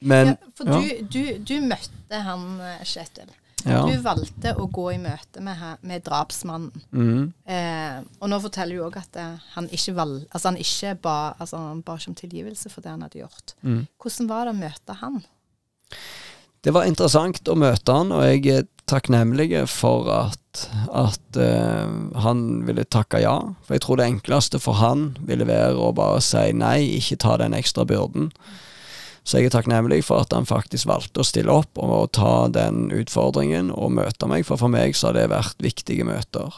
Men, ja, for ja. Du, du, du, møtte han eh, Kjetil. Ja. Du valgte å gå i møte med, med drapsmannen. Mm. Eh, og nå forteller du òg at eh, han ikke, valg, altså han ikke ba, altså han ba ikke om tilgivelse for det han hadde gjort. Mm. Hvordan var det å møte han? Det var interessant å møte han, og jeg er takknemlig for at, at uh, han ville takke ja. For jeg tror det enkleste for han ville være å bare si nei, ikke ta den ekstra byrden. Mm. Så jeg er takknemlig for at han faktisk valgte å stille opp og ta den utfordringen og møte meg, for for meg så har det vært viktige møter.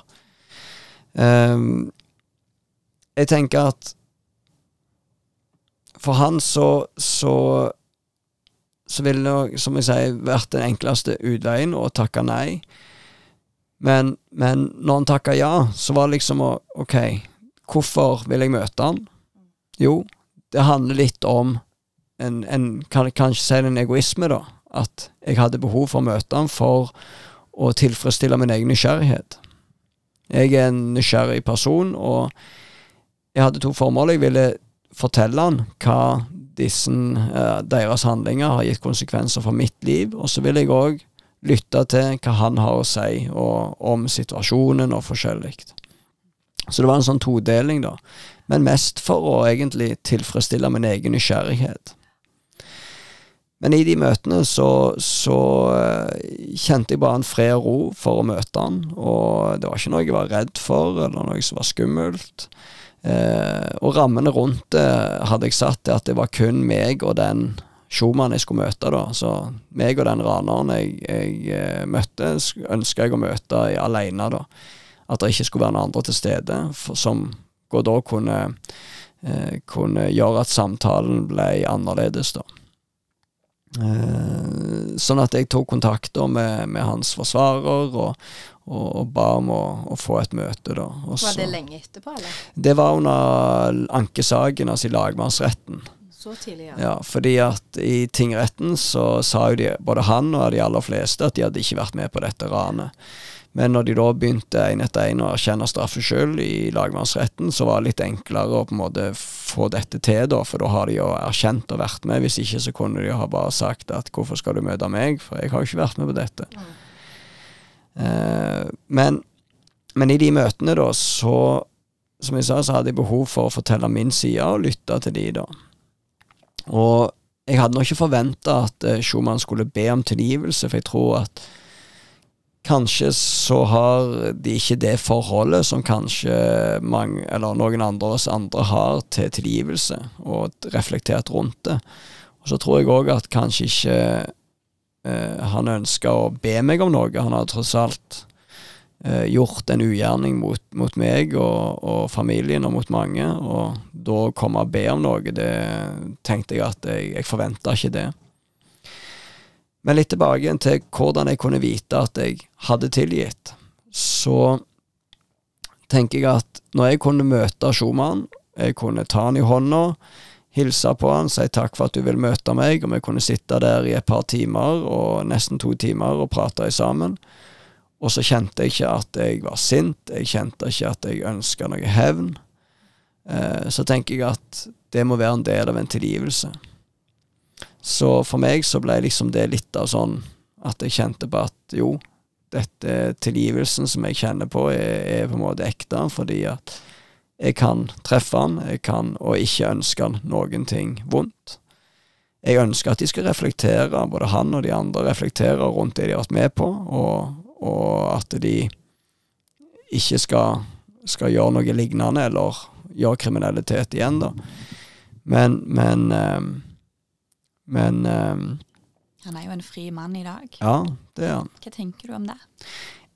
Um, jeg tenker at for han så, så så ville det, som jeg sier, vært den enkleste utveien å takke nei. Men, men når han takka ja, så var det liksom OK, hvorfor vil jeg møte han? Jo, det handler litt om en, en kan kanskje si en egoisme, da. At jeg hadde behov for å møte ham for å tilfredsstille min egen nysgjerrighet. Jeg er en nysgjerrig person, og jeg hadde to formål. Jeg ville fortelle han hva disse, eh, deres handlinger har gitt konsekvenser for mitt liv, og så ville jeg òg lytte til hva han har å si og, om situasjonen og forskjellig. Så det var en sånn todeling, da. Men mest for å egentlig tilfredsstille min egen nysgjerrighet. Men i de møtene så, så uh, kjente jeg bare en fred og ro for å møte han, og det var ikke noe jeg var redd for, eller noe som var skummelt. Eh, og rammene rundt det hadde jeg satt til at det var kun meg og den Schumann jeg skulle møte, da. Så meg og den raneren jeg, jeg uh, møtte, ønska jeg å møte alene, da. At det ikke skulle være noen andre til stede, for, som da kunne, kunne gjøre at samtalen ble annerledes, da. Eh, sånn at jeg tok kontakter med, med hans forsvarer og, og, og, ba om å, å, få et møte. da. Også, var det lenge etterpå, eller? Det var under ankesaken, altså i lagmannsretten. Så tidlig, ja. ja. Fordi at i tingretten så sa jo de, både han og de aller fleste, at de hadde ikke vært med på dette ranet. Men når de da begynte en etter en å erkjenne straffskyld i lagmannsretten, så var det litt enklere å på en måte få dette til, da, for da har de jo erkjent og vært med. Hvis ikke så kunne de ha bare sagt at 'hvorfor skal du møte meg', for jeg har jo ikke vært med på dette. Mm. Eh, men, men, i de møtene, da, så Som jeg sa, så hadde jeg behov for å fortelle min side og lytte til de, da. Og jeg hadde nok ikke forventa at eh, Schumann skulle be om tilgivelse, for jeg tror at Kanskje så har de ikke det forholdet som kanskje mange, eller noen andre oss andre har til tilgivelse, og reflektert rundt det. Og så tror jeg òg at kanskje ikke eh, han ønska å be meg om noe. Han har tross alt eh, gjort en ugjerning mot, mot meg og, og, familien og mot mange, og da å komme og be om noe, det tenkte jeg at jeg, jeg forventa ikke det. Men litt tilbake igjen til hvordan jeg kunne vite at jeg hadde tilgitt. Så tenker jeg at når jeg kunne møte Schumann, jeg kunne ta han i hånda, hilse på han, si takk for at du vil møte meg, og vi kunne sitte der i et par timer, og nesten to timer, og prate sammen. Og så kjente jeg ikke at jeg var sint, jeg kjente ikke at jeg ønska noe hevn. Eh, så tenker jeg at det må være en del av en tilgivelse. Så for meg så ble liksom det litt av sånn at jeg kjente på at jo, dette tilgivelsen som jeg kjenner på, er, er på en måte ekte, fordi at jeg kan treffe han, jeg kan og ikke ønske han noen ting vondt. Jeg ønsker at de skal reflektere, både han og de andre reflekterer rundt det de har vært med på, og, og at de ikke skal, skal, gjøre noe lignende eller gjøre kriminalitet igjen, da. Men, men um, Men um, Han er jo en fri mann i dag. Ja, det er han. Hva tenker du om det?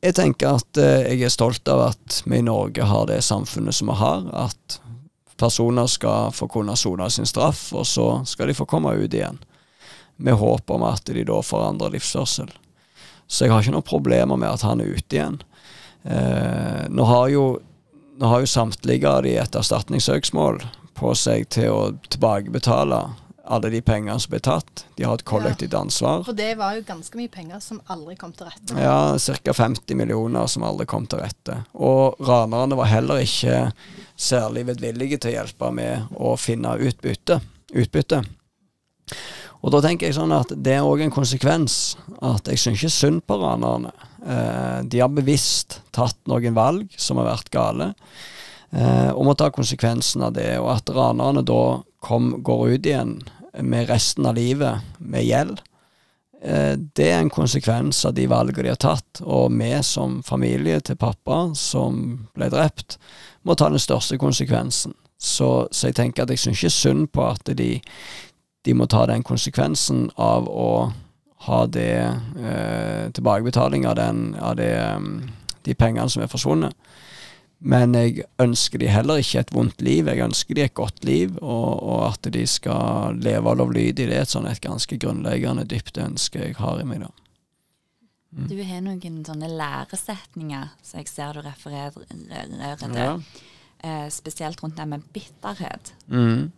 Jeg tenker at uh, jeg er stolt av at vi i Norge har det samfunnet som vi har. At personer skal få kunne sone sin straff, og så skal de få komme ut igjen. Med håp om at de da forandrer livsførsel. Så jeg har ikke noen problemer med at han er ute igjen. Eh, nå, har jo, nå har jo samtlige av de et erstatningssøksmål på seg til å tilbakebetale alle de pengene som ble tatt. De har et kollektivt ansvar. For det var jo ganske mye penger som aldri kom til rette. Ja, ca. 50 millioner som aldri kom til rette. Og ranerne var heller ikke særlig vedvillige til å hjelpe med å finne utbytte. utbytte. Og da tenker jeg sånn at det er òg en konsekvens at jeg syns ikke synd på ranerne. Eh, de har bevisst tatt noen valg som har vært gale, eh, og må ta konsekvensen av det. Og at ranerne da kom, går ut igjen med resten av livet med gjeld, eh, det er en konsekvens av de valgene de har tatt. Og vi som familie til pappa som ble drept, må ta den største konsekvensen. Så, så jeg tenker at jeg syns ikke synd på at de de må ta den konsekvensen av å ha det eh, tilbakebetaling av, den, av det, um, de pengene som er forsvunnet. Men jeg ønsker de heller ikke et vondt liv, jeg ønsker de et godt liv, og, og at de skal leve lovlydig. Det er et sånn et ganske grunnleggende, dypt ønske jeg har i meg, da. Mm. Du har noen sånne læresetninger som jeg ser du refererer til, ja. eh, spesielt rundt det med bitterhet. Mm.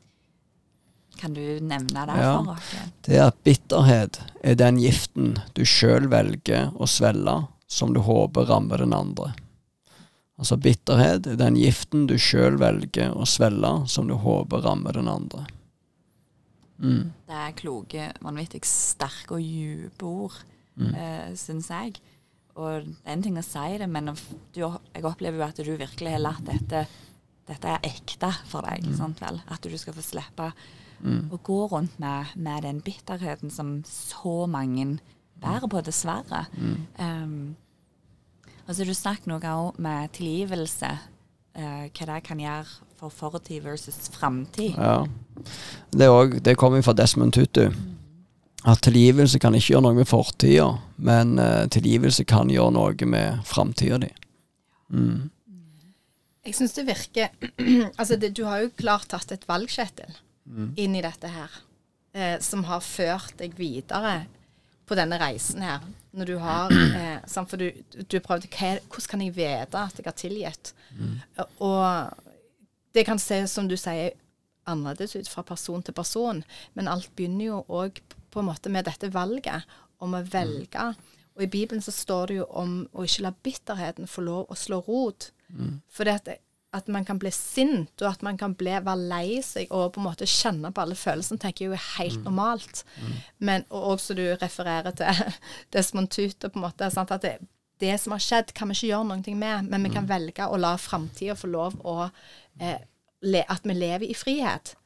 Kan du nevne det ja, for oss? Det er at bitterhet er den giften du sjøl velger å svelge, som du håper rammer den andre. Altså bitterhet er den giften du sjøl velger å svelle, som du håper rammer den andre. Mm. Det er kloke, vanvittig sterke og dype ord, mm. eh, syns jeg. Og det er en ting å si det, men du, jeg opplever jo at du virkelig har latt dette Dette er ekte for deg. Mm. Sant vel? At du skal få slippe Mm. Å gå rundt med, med, den bitterheten som så mange bærer på, dessverre. Mm. Um, og så har du snakket noe òg med tilgivelse. Uh, hva det kan gjøre for fortid versus framtid. Ja. Det, også, det kommer fra Desmond Tutu. At tilgivelse kan ikke gjøre noe med fortida, men uh, tilgivelse kan gjøre noe med framtida di. Mm. Jeg syns det virker Altså, det, du har jo klart tatt et valg, Kjetil mm. inn i dette her, eh, som har ført deg videre på denne reisen her. Når du har eh, For du, du prøvde Hvordan kan jeg vite at jeg har tilgitt? Mm. Og det kan se, som du sier, annerledes ut fra person til person, men alt begynner jo òg på en måte med dette valget om å velge. Og i Bibelen så står det jo om å ikke la bitterheten få lov å slå rot. Mm. For det at man kan bli sint, og at man kan bli, være lei seg og på en måte kjenne på alle følelsene, tenker jeg jo er helt mm. normalt. Mm. Men, og også du refererer til Desmond Tuter, på en måte. Sant? At det, det, som har skjedd, kan vi ikke gjøre noe med, men vi kan mm. velge å la framtida få lov å eh, le, At vi lever i frihet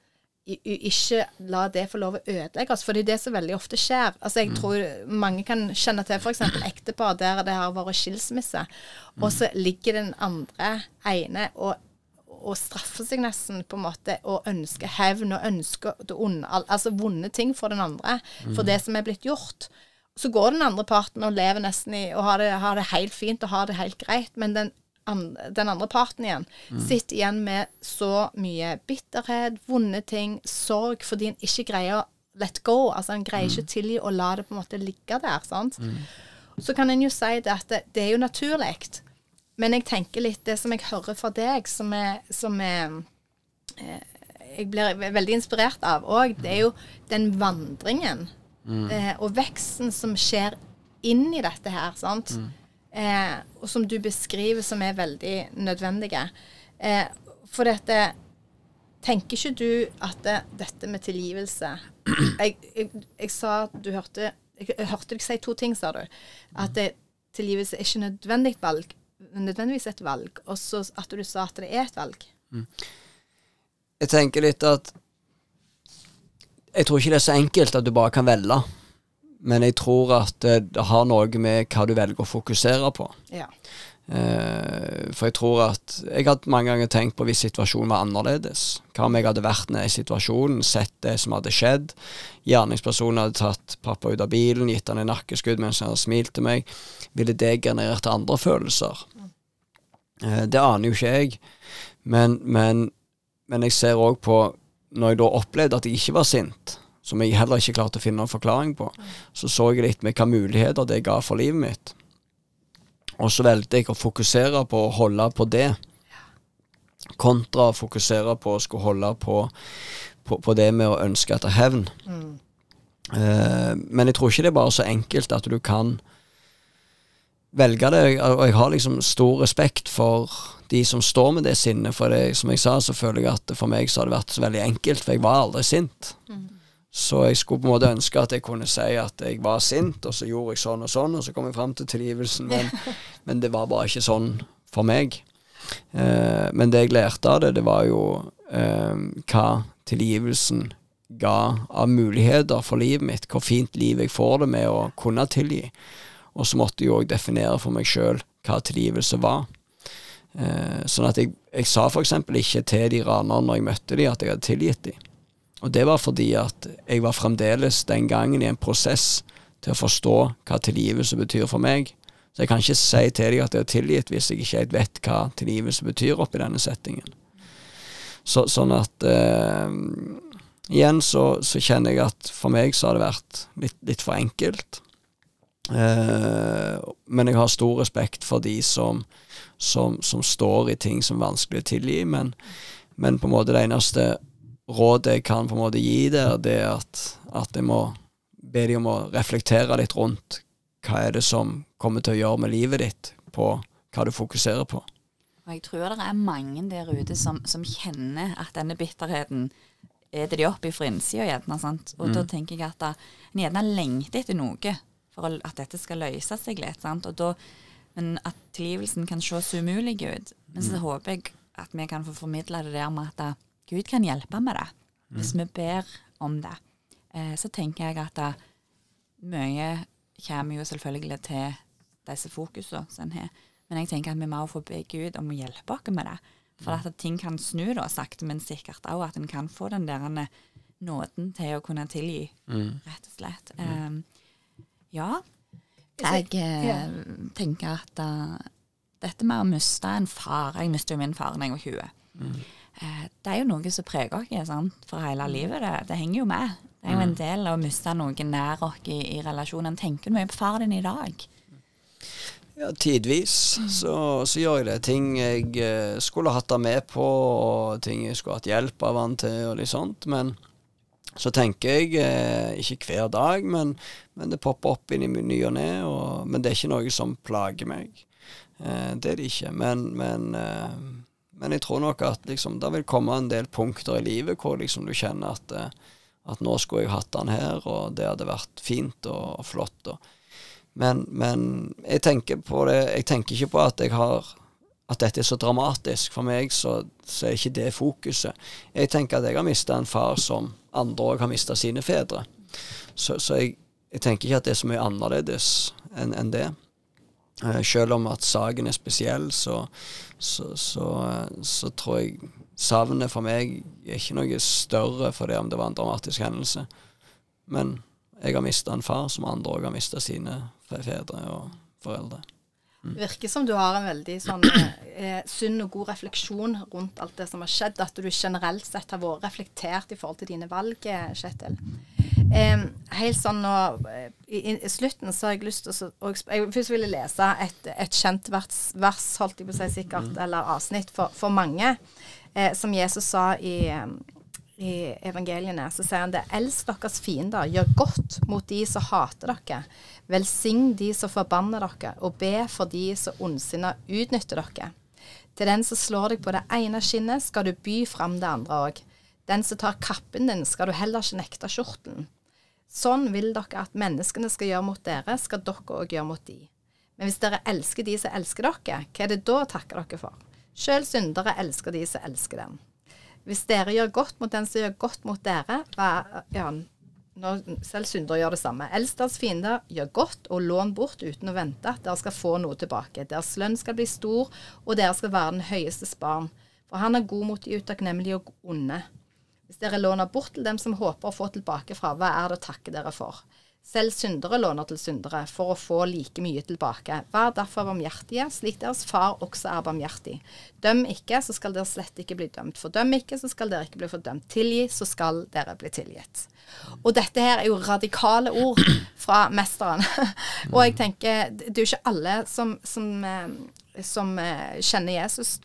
ikke la det få lov å ødelegge oss, for det er det som veldig ofte skjer. Altså Jeg mm. tror mange kan kjenne til f.eks. ektepar der det har vært skilsmisse, og så ligger den andre ene og, og straffer seg nesten på en måte og ønsker hevn og ønsker onde, altså vonde ting for den andre for mm. det som er blitt gjort. Så går den andre parten og lever nesten i og har det, har det helt fint og har det helt greit, men den, an, den andre parten igjen sitter igjen med så mye bitterhet, vonde ting, sorg, fordi en ikke greier å let go. Altså en greier ikke å tilgi og la det på en måte ligge der. sant? Så kan en jo si det at det, det er jo naturlig. Men jeg tenker litt det som jeg hører fra deg, som er, som er eh, Jeg blir veldig inspirert av òg, det er jo den vandringen eh, og veksten som skjer inn i dette her, sant. Eh, og som du beskriver som er veldig nødvendige. Eh, for dette Tenker ikke du at det, dette med tilgivelse jeg, jeg, jeg sa at du hørte jeg, jeg hørte deg si to ting, sa du. At det, tilgivelse er ikke nødvendig valg, nødvendigvis et valg. Og så at du sa at det er et valg. Jeg tenker litt at Jeg tror ikke det er så enkelt at du bare kan velge. Men jeg tror at det, har noe med hva du velger å fokusere på. Ja. Eh, for jeg tror at Jeg hadde mange ganger tenkt på hvis situasjonen var annerledes. Hva om jeg hadde vært nede i situasjonen, sett det som hadde skjedd. Gjerningspersonen hadde tatt pappa ut av bilen, gitt han en nakkeskudd mens han hadde smilt til meg. Ville det generert andre følelser? Eh, det aner jo ikke jeg. Men, men, men jeg ser òg på Når jeg da opplevde at jeg ikke var sint, som jeg heller ikke klarte å finne noen forklaring på, så så jeg litt med hva muligheter det ga for livet mitt. Og så valgte jeg å fokusere på å holde på det, kontra å fokusere på å skulle holde på, på, på det med å ønske etter hevn. Eh, men jeg tror ikke det er bare så enkelt at du kan velge det. Og jeg har liksom stor respekt for de som står med det sinnet. For det, som jeg sa, så føler jeg at for meg så har det vært så veldig enkelt, for jeg var aldri sint. Så jeg skulle på en måte ønske at jeg kunne si at jeg var sint, og så gjorde jeg sånn og sånn, og så kom jeg fram til tilgivelsen, men, men det var bare ikke sånn for meg. Eh, men det jeg lærte av det, det var jo eh, hva tilgivelsen ga av muligheter for livet mitt, hvor fint liv jeg får det med å kunne tilgi. Og så måtte jeg òg definere for meg sjøl hva tilgivelse var. Eh, sånn at jeg, jeg sa eksempel ikke til de ranerne når jeg møtte de at jeg hadde tilgitt de. Og det var fordi at jeg var fremdeles den gangen i en prosess til å forstå hva tilgivelse betyr for meg. Så jeg kan ikke si til deg at jeg har tilgitt hvis jeg ikke helt vet hva tilgivelse betyr oppi denne settingen. Så, sånn at eh, Igjen så, så kjenner jeg at for meg så har det vært litt, litt for enkelt. Eh, men jeg har stor respekt for de som, som, som står i ting som er vanskelig å tilgi. Men, men på en måte det eneste rådet jeg kan på en måte gi der, det er at, at jeg må be dem om å reflektere litt rundt hva er det som kommer til å gjøre med livet ditt, på hva du fokuserer på. Og jeg tror det er mange der ute som, som kjenner at denne bitterheten eter de opp fra innsida, gjerne. sant? Og da tenker jeg at da, en gjerne lengter etter noe for at dette skal løse seg litt. sant? Og da, men at tilgivelsen kan se så umulig ut. Men så håper jeg at vi kan få formidle det der med at da, Gud kan hjelpe med det, hvis vi ber om det. Eh, så tenker jeg at da, mye kommer jo selvfølgelig til disse fokusene som en har. Men jeg tenker at vi må få be Gud om å hjelpe oss med det. For at ting kan snu da, sakte, men sikkert òg. At en kan få den der nåden til å kunne tilgi, rett og slett. Um, ja. Jeg eh, tenker at uh, dette med å miste en far Jeg mistet jo min far da jeg var 20. Eh, det er jo noe som preger oss sant, for hele livet. Det, det henger jo med. Det er jo en del av å miste noen nær oss i, i relasjonen. Tenker du mye på far din i dag? Ja, tidvis så, så gjør jeg det. Ting jeg eh, skulle hatt han med på, og ting jeg skulle hatt hjelp av han til, og litt sånt. Men så tenker jeg, eh, ikke hver dag, men, men det popper opp inn i ny og ne. Men det er ikke noe som plager meg. Eh, det er det ikke. Men, men, eh, men jeg tror nok at liksom, det vil komme en del punkter i livet hvor liksom du kjenner at, eh, at nå skulle jeg hatt han her, og det hadde vært fint og, flott. og men, men jeg tenker det Jeg tenker ikke på at jeg har At dette er så dramatisk. For meg så, så er ikke det fokuset. Jeg tenker at jeg har mista en far som andre òg har mista sine fedre. Så, så jeg, jeg tenker ikke at det er så mye annerledes enn enn det. Eh, selv om at saken er spesiell, så, så, så, eh, så tror jeg savnet for meg er ikke noe større for det om det var en dramatisk hendelse. Men jeg har mista en far, som andre òg har mista sine fedre og foreldre. Virker som du har en veldig sånn eh, sunn og god refleksjon rundt alt det som har skjedd. At du generelt sett har vært reflektert i forhold til dine valg, eh, Kjetil. Eh, helt sånn nå i, i, slutten så har jeg lyst til å Jeg først vil lese et, et kjent vers, vers, holdt jeg på å si sikkert, mm. eller avsnitt for, for mange, eh, som Jesus sa i i evangeliene, så sier han det. Elsk deres fiender, gjør godt mot de som hater dere. Velsign de som forbanner dere, og be for de som ondsinna utnytter dere. Til den som slår deg på det ene skinnet, skal du by fram det andre òg. Den som tar kappen din, skal du heller ikke nekte skjorten. Sånn vil dere at menneskene skal gjøre mot dere, skal dere òg gjøre mot de. Men hvis dere elsker de som elsker dere, hva er det da å takke dere for? Sjøl syndere elsker de som elsker dem. Hvis dere gjør godt mot den som gjør godt mot dere, hva, ja, når selv syndere gjør det samme. Elsk fiender, gjør godt og lån bort uten å vente dere skal få noe tilbake. Deres lønn skal bli stor, og dere skal være den høyestes barn. For han er god mot de utakknemlige og onde. Hvis dere låner bort til dem som håper å få tilbake fra, hva er det å takke dere for? Selv syndere låner til syndere for å få like mye tilbake. Vær derfor barmhjertige, slik deres far også er barmhjertig. Døm ikke, så skal dere slett ikke bli dømt. Fordøm ikke, så skal dere ikke bli fordømt. Tilgi, så skal dere bli tilgitt. Og dette her er jo radikale ord fra mesteren. og jeg tenker, det er jo ikke alle som, som, eh, som eh, kjenner Jesus.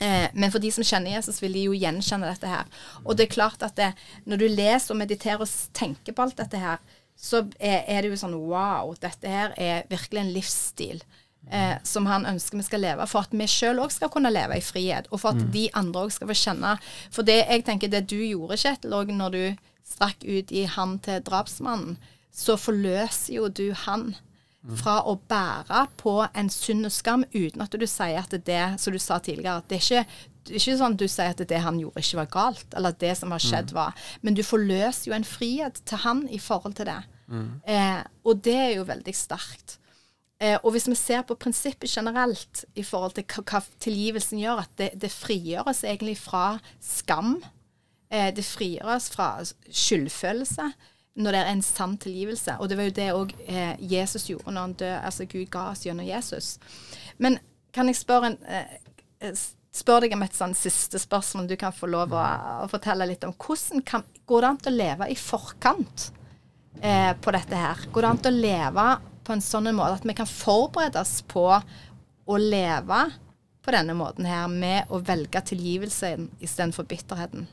Eh, men for de som kjenner Jesus, vil de jo gjenkjenne dette her. Og det er klart at det, når du leser og mediterer og tenker på alt dette her, så er, det jo sånn Wow, dette her er virkelig en livsstil. Eh, som han ønsker vi skal leve, for at vi sjøl òg skal kunne leve i frihet. Og for at mm. de andre òg skal få kjenne For det jeg tenker det du gjorde, Kjetil, òg når du strakk ut i han til drapsmannen, så forløser jo du han mm. fra å bære på en synd og skam uten at du sier at det som du sa tidligere, at det er ikke det er ikke sånn at du sier at det han gjorde, ikke var galt, eller at det som har skjedd, mm. var Men du forløser jo en frihet til han i forhold til det. Mm. Eh, og det er jo veldig sterkt. Eh, og hvis vi ser på prinsippet generelt i forhold til hva, tilgivelsen gjør, at det, det frigjøres egentlig fra skam. Eh, det frigjøres fra skyldfølelse når det er en sann tilgivelse. Og det var jo det òg eh, Jesus gjorde når han døde. Altså Gud ga oss gjennom Jesus. Men kan jeg spørre, en, eh, eh, spør deg om et sånn siste spørsmål du kan få lov å, å fortelle litt om. Hvordan kan, går det an å leve i forkant? Eh, på dette her? Går det an å leve på en sånn måte at vi kan forberedes på å leve på denne måten her, med å velge tilgivelse istedenfor bitterheten?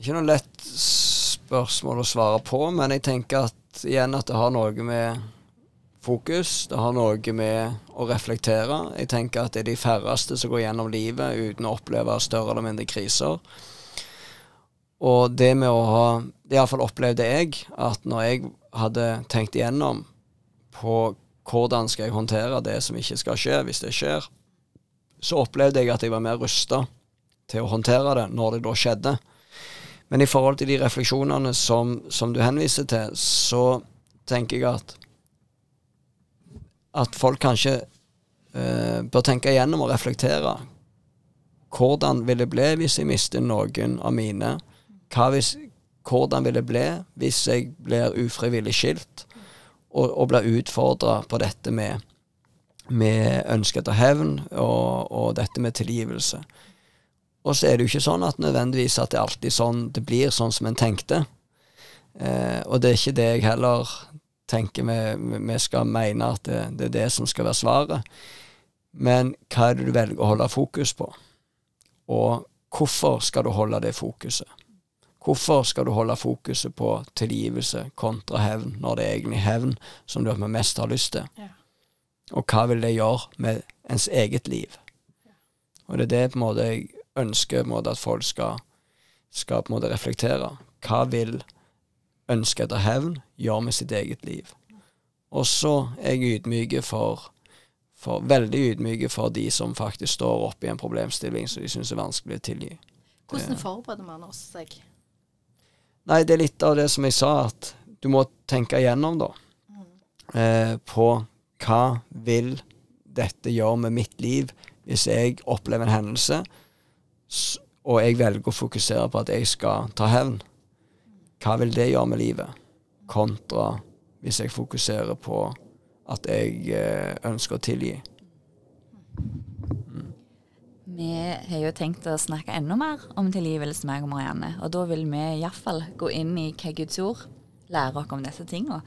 Ikke noe lett spørsmål å svare på, men jeg tenker at igjen at det har noe med fokus, det har noe med å reflektere. Jeg tenker at det er de færreste som går gjennom livet uten å oppleve større eller mindre kriser. Og det med å ha Iallfall opplevde jeg, at når jeg hadde tenkt igjennom på hvordan skal jeg håndtere det som ikke skal skje, hvis det skjer, så opplevde jeg at jeg var mer rusta til å håndtere det når det da skjedde. Men i forhold til de refleksjonene som, som du henviser til, så tenker jeg at at folk kanskje eh, bør tenke igjennom og reflektere. Hvordan vil det bli hvis jeg mister noen av mine? Hvis, hvordan vil det bli hvis jeg blir ufrivillig skilt, og, og blir utfordra på dette med, med ønsket etter hevn og, og, dette med tilgivelse. Og så er det jo ikke sånn at nødvendigvis at det alltid sånn det blir sånn som en tenkte. Eh, og det er ikke det jeg heller tenker vi, vi skal mene at det, det, er det som skal være svaret. Men hva er det du velger å holde fokus på? Og hvorfor skal du holde det fokuset? Hvorfor skal du holde fokuset på tilgivelse kontra hevn, når det er egentlig hevn som du mest har lyst til? Ja. Og hva vil det gjøre med ens eget liv? Og det er det på en måte jeg ønsker måte, at folk skal, skal på en måte reflektere. Hva vil ønsket etter hevn gjøre med sitt eget liv? Og så er jeg ydmyke for, for, veldig ydmyke for de som faktisk står oppe i en problemstilling som de syns er vanskelig å tilgi. Hvordan forbereder man oss seg? Nei, det er litt av det som jeg sa, at du må tenke igjennom, da. Eh, på hva vil dette gjøre med mitt liv hvis jeg opplever en hendelse, og jeg velger å fokusere på at jeg skal ta hevn. hva vil det gjøre med livet? Kontra hvis jeg fokuserer på at jeg eh, ønsker å tilgi. Vi har jo tenkt å snakke enda mer om tilgivelse, meg og Marianne. Og da vil vi iallfall gå inn i hva Guds ord lærer oss om disse tingene.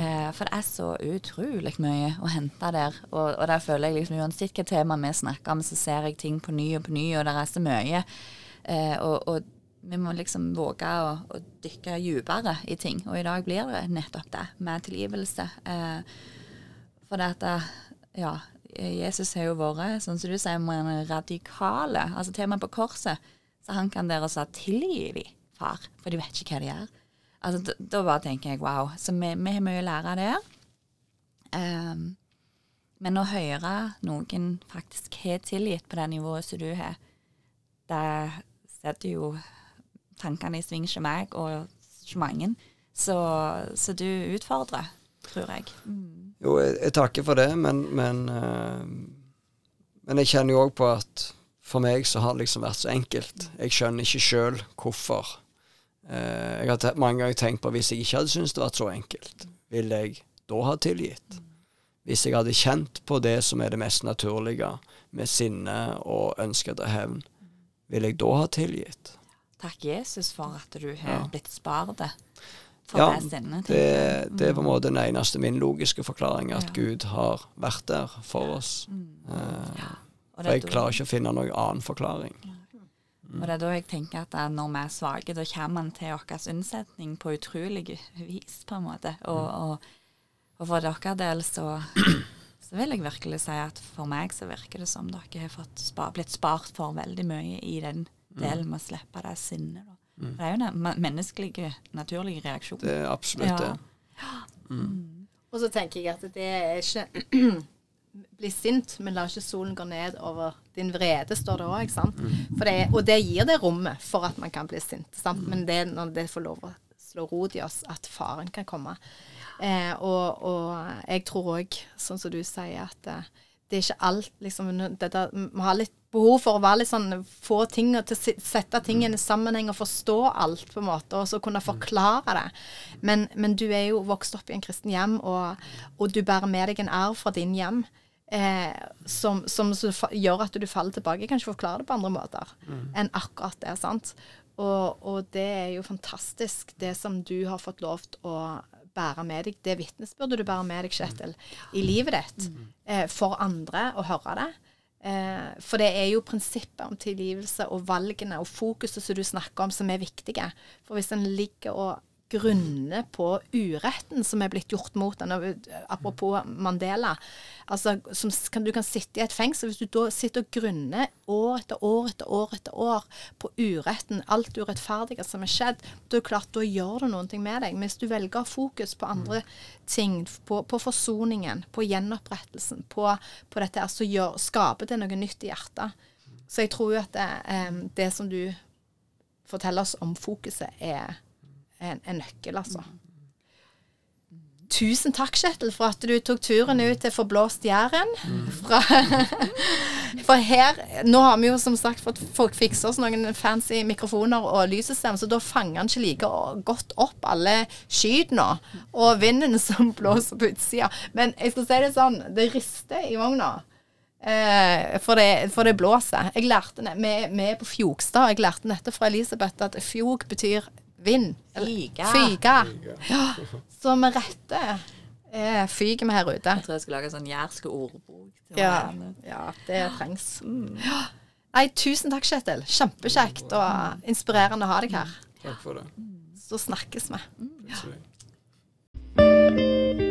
Eh, for det er så utrolig mye å hente der. Og, og der føler jeg liksom uansett hva tema vi snakker om, så ser jeg ting på ny og på ny, og det er så mye. Eh, og, og vi må liksom våge å, å dykke dypere i ting. Og i dag blir det nettopp det, med tilgivelse. Eh, for det at ja, Jesus har jo vært, sånn som du sier, en radikale. Altså til og med på korset. Så han kan dere sa 'tilgi de, far', for de vet ikke hva de gjør. Altså, da, da bare tenker jeg wow. Så vi, vi har mye å lære der. Um, men å høre noen faktisk har tilgitt på det nivået som du har, det setter jo tankene i sving hos meg og hos mange. Så, så du utfordrer, tror jeg. Mm. Jo, jeg, jeg, takker for det, men, men, uh, men jeg kjenner jo òg på at for meg så har det liksom vært så enkelt. Jeg skjønner ikke sjøl hvorfor. Uh, jeg har mange ganger tenkt på hvis jeg ikke hadde syntes det var så enkelt, ville jeg da ha tilgitt? Hvis jeg hadde kjent på det som er det mest naturlige, med sinne og ønske etter hevn, ville jeg da ha tilgitt? Takk Jesus for at du har ja. blitt spart for ja, det sinnet. Det, det, er på en måte den eneste min logiske forklaring, at ja. Gud har vært der for oss. Mm. ja. for jeg klarer ikke å finne noen annen forklaring. Og det er da jeg tenker at når vi er svake, da kommer man til vår unnsetning på utrolig vis, på en måte. Og, mm. og, og for deres del så, så, vil jeg virkelig si at for meg så virker det som dere har spart, blitt spart for veldig mye i den mm. delen med å slippe det sinnet. Mm. Det er jo den menneskelige, naturlige reaksjonen. Det er absolutt det. Ja. Mm. Og så tenker jeg at det er ikke bli sint, men la ikke solen gå ned over din vrede, står det òg. Mm. Og det gir det rommet for at man kan bli sint. Sant? Men det er når det får lov å slå rot i oss, at faren kan komme. Eh, og, og, jeg tror òg, sånn som du sier, at eh, det er ikke alt liksom, dette, Vi har litt behov for å være litt sånn, få ting til å sette ting i sammenheng og forstå alt, på en måte, og så kunne forklare det. Men, men du er jo vokst opp i en kristen hjem, og, og du bærer med deg en arv fra din hjem. Eh, som, som, gjør at du faller tilbake. Jeg kan ikke forklare det på andre måter mm. enn akkurat det. sant? Og, og, det er jo fantastisk, det som du har fått lov til å bære med deg, det vitnesbyrdet du bærer med deg, Kjetil, i livet ditt, mm. eh, for andre å høre det. Eh, for det er jo prinsippet om tilgivelse og valgene og fokuset som du snakker om, som er viktige. For hvis en ligger og grunne på uretten som er blitt gjort mot henne. Apropos Mandela. Altså, kan, du kan sitte i et fengsel hvis du da sitter og grunner år etter år etter år etter år på uretten, alt urettferdige som er skjedd, da er det klart, da gjør det noe med deg. Men hvis du velger fokus på andre ting, på, på forsoningen, på gjenopprettelsen, på, på dette, så gjør, skaper det noe nytt i hjertet. Så jeg tror jo at det, eh, det som du forteller oss om fokuset, er en, en nøkkel, altså. Tusen takk, Kjetil, for at du tok turen ut til Forblåst Jæren. for her Nå har vi jo som sagt fått folk fikse oss noen fancy mikrofoner og lyssystem, så da fanger han ikke like godt opp alle skytene og vinden som blåser på utsida. Men jeg skal si det sånn, det rister i vogna. Eh, for, det, for, det, blåser. Jeg lærte vi, er på Fjogstad. Jeg lærte dette fra Elisabeth, at fjog betyr vind. Fyga. Fyge. Ja. Så med rette eh, fyker vi her ute. Jeg tror jeg skal lage en sånn jærske ordbok. Ja, ja, det trengs. Mm. Nei, tusen takk, Kjetil. Kjempekjekt og inspirerende å ha deg her. Takk for det. Så snakkes vi. Ja.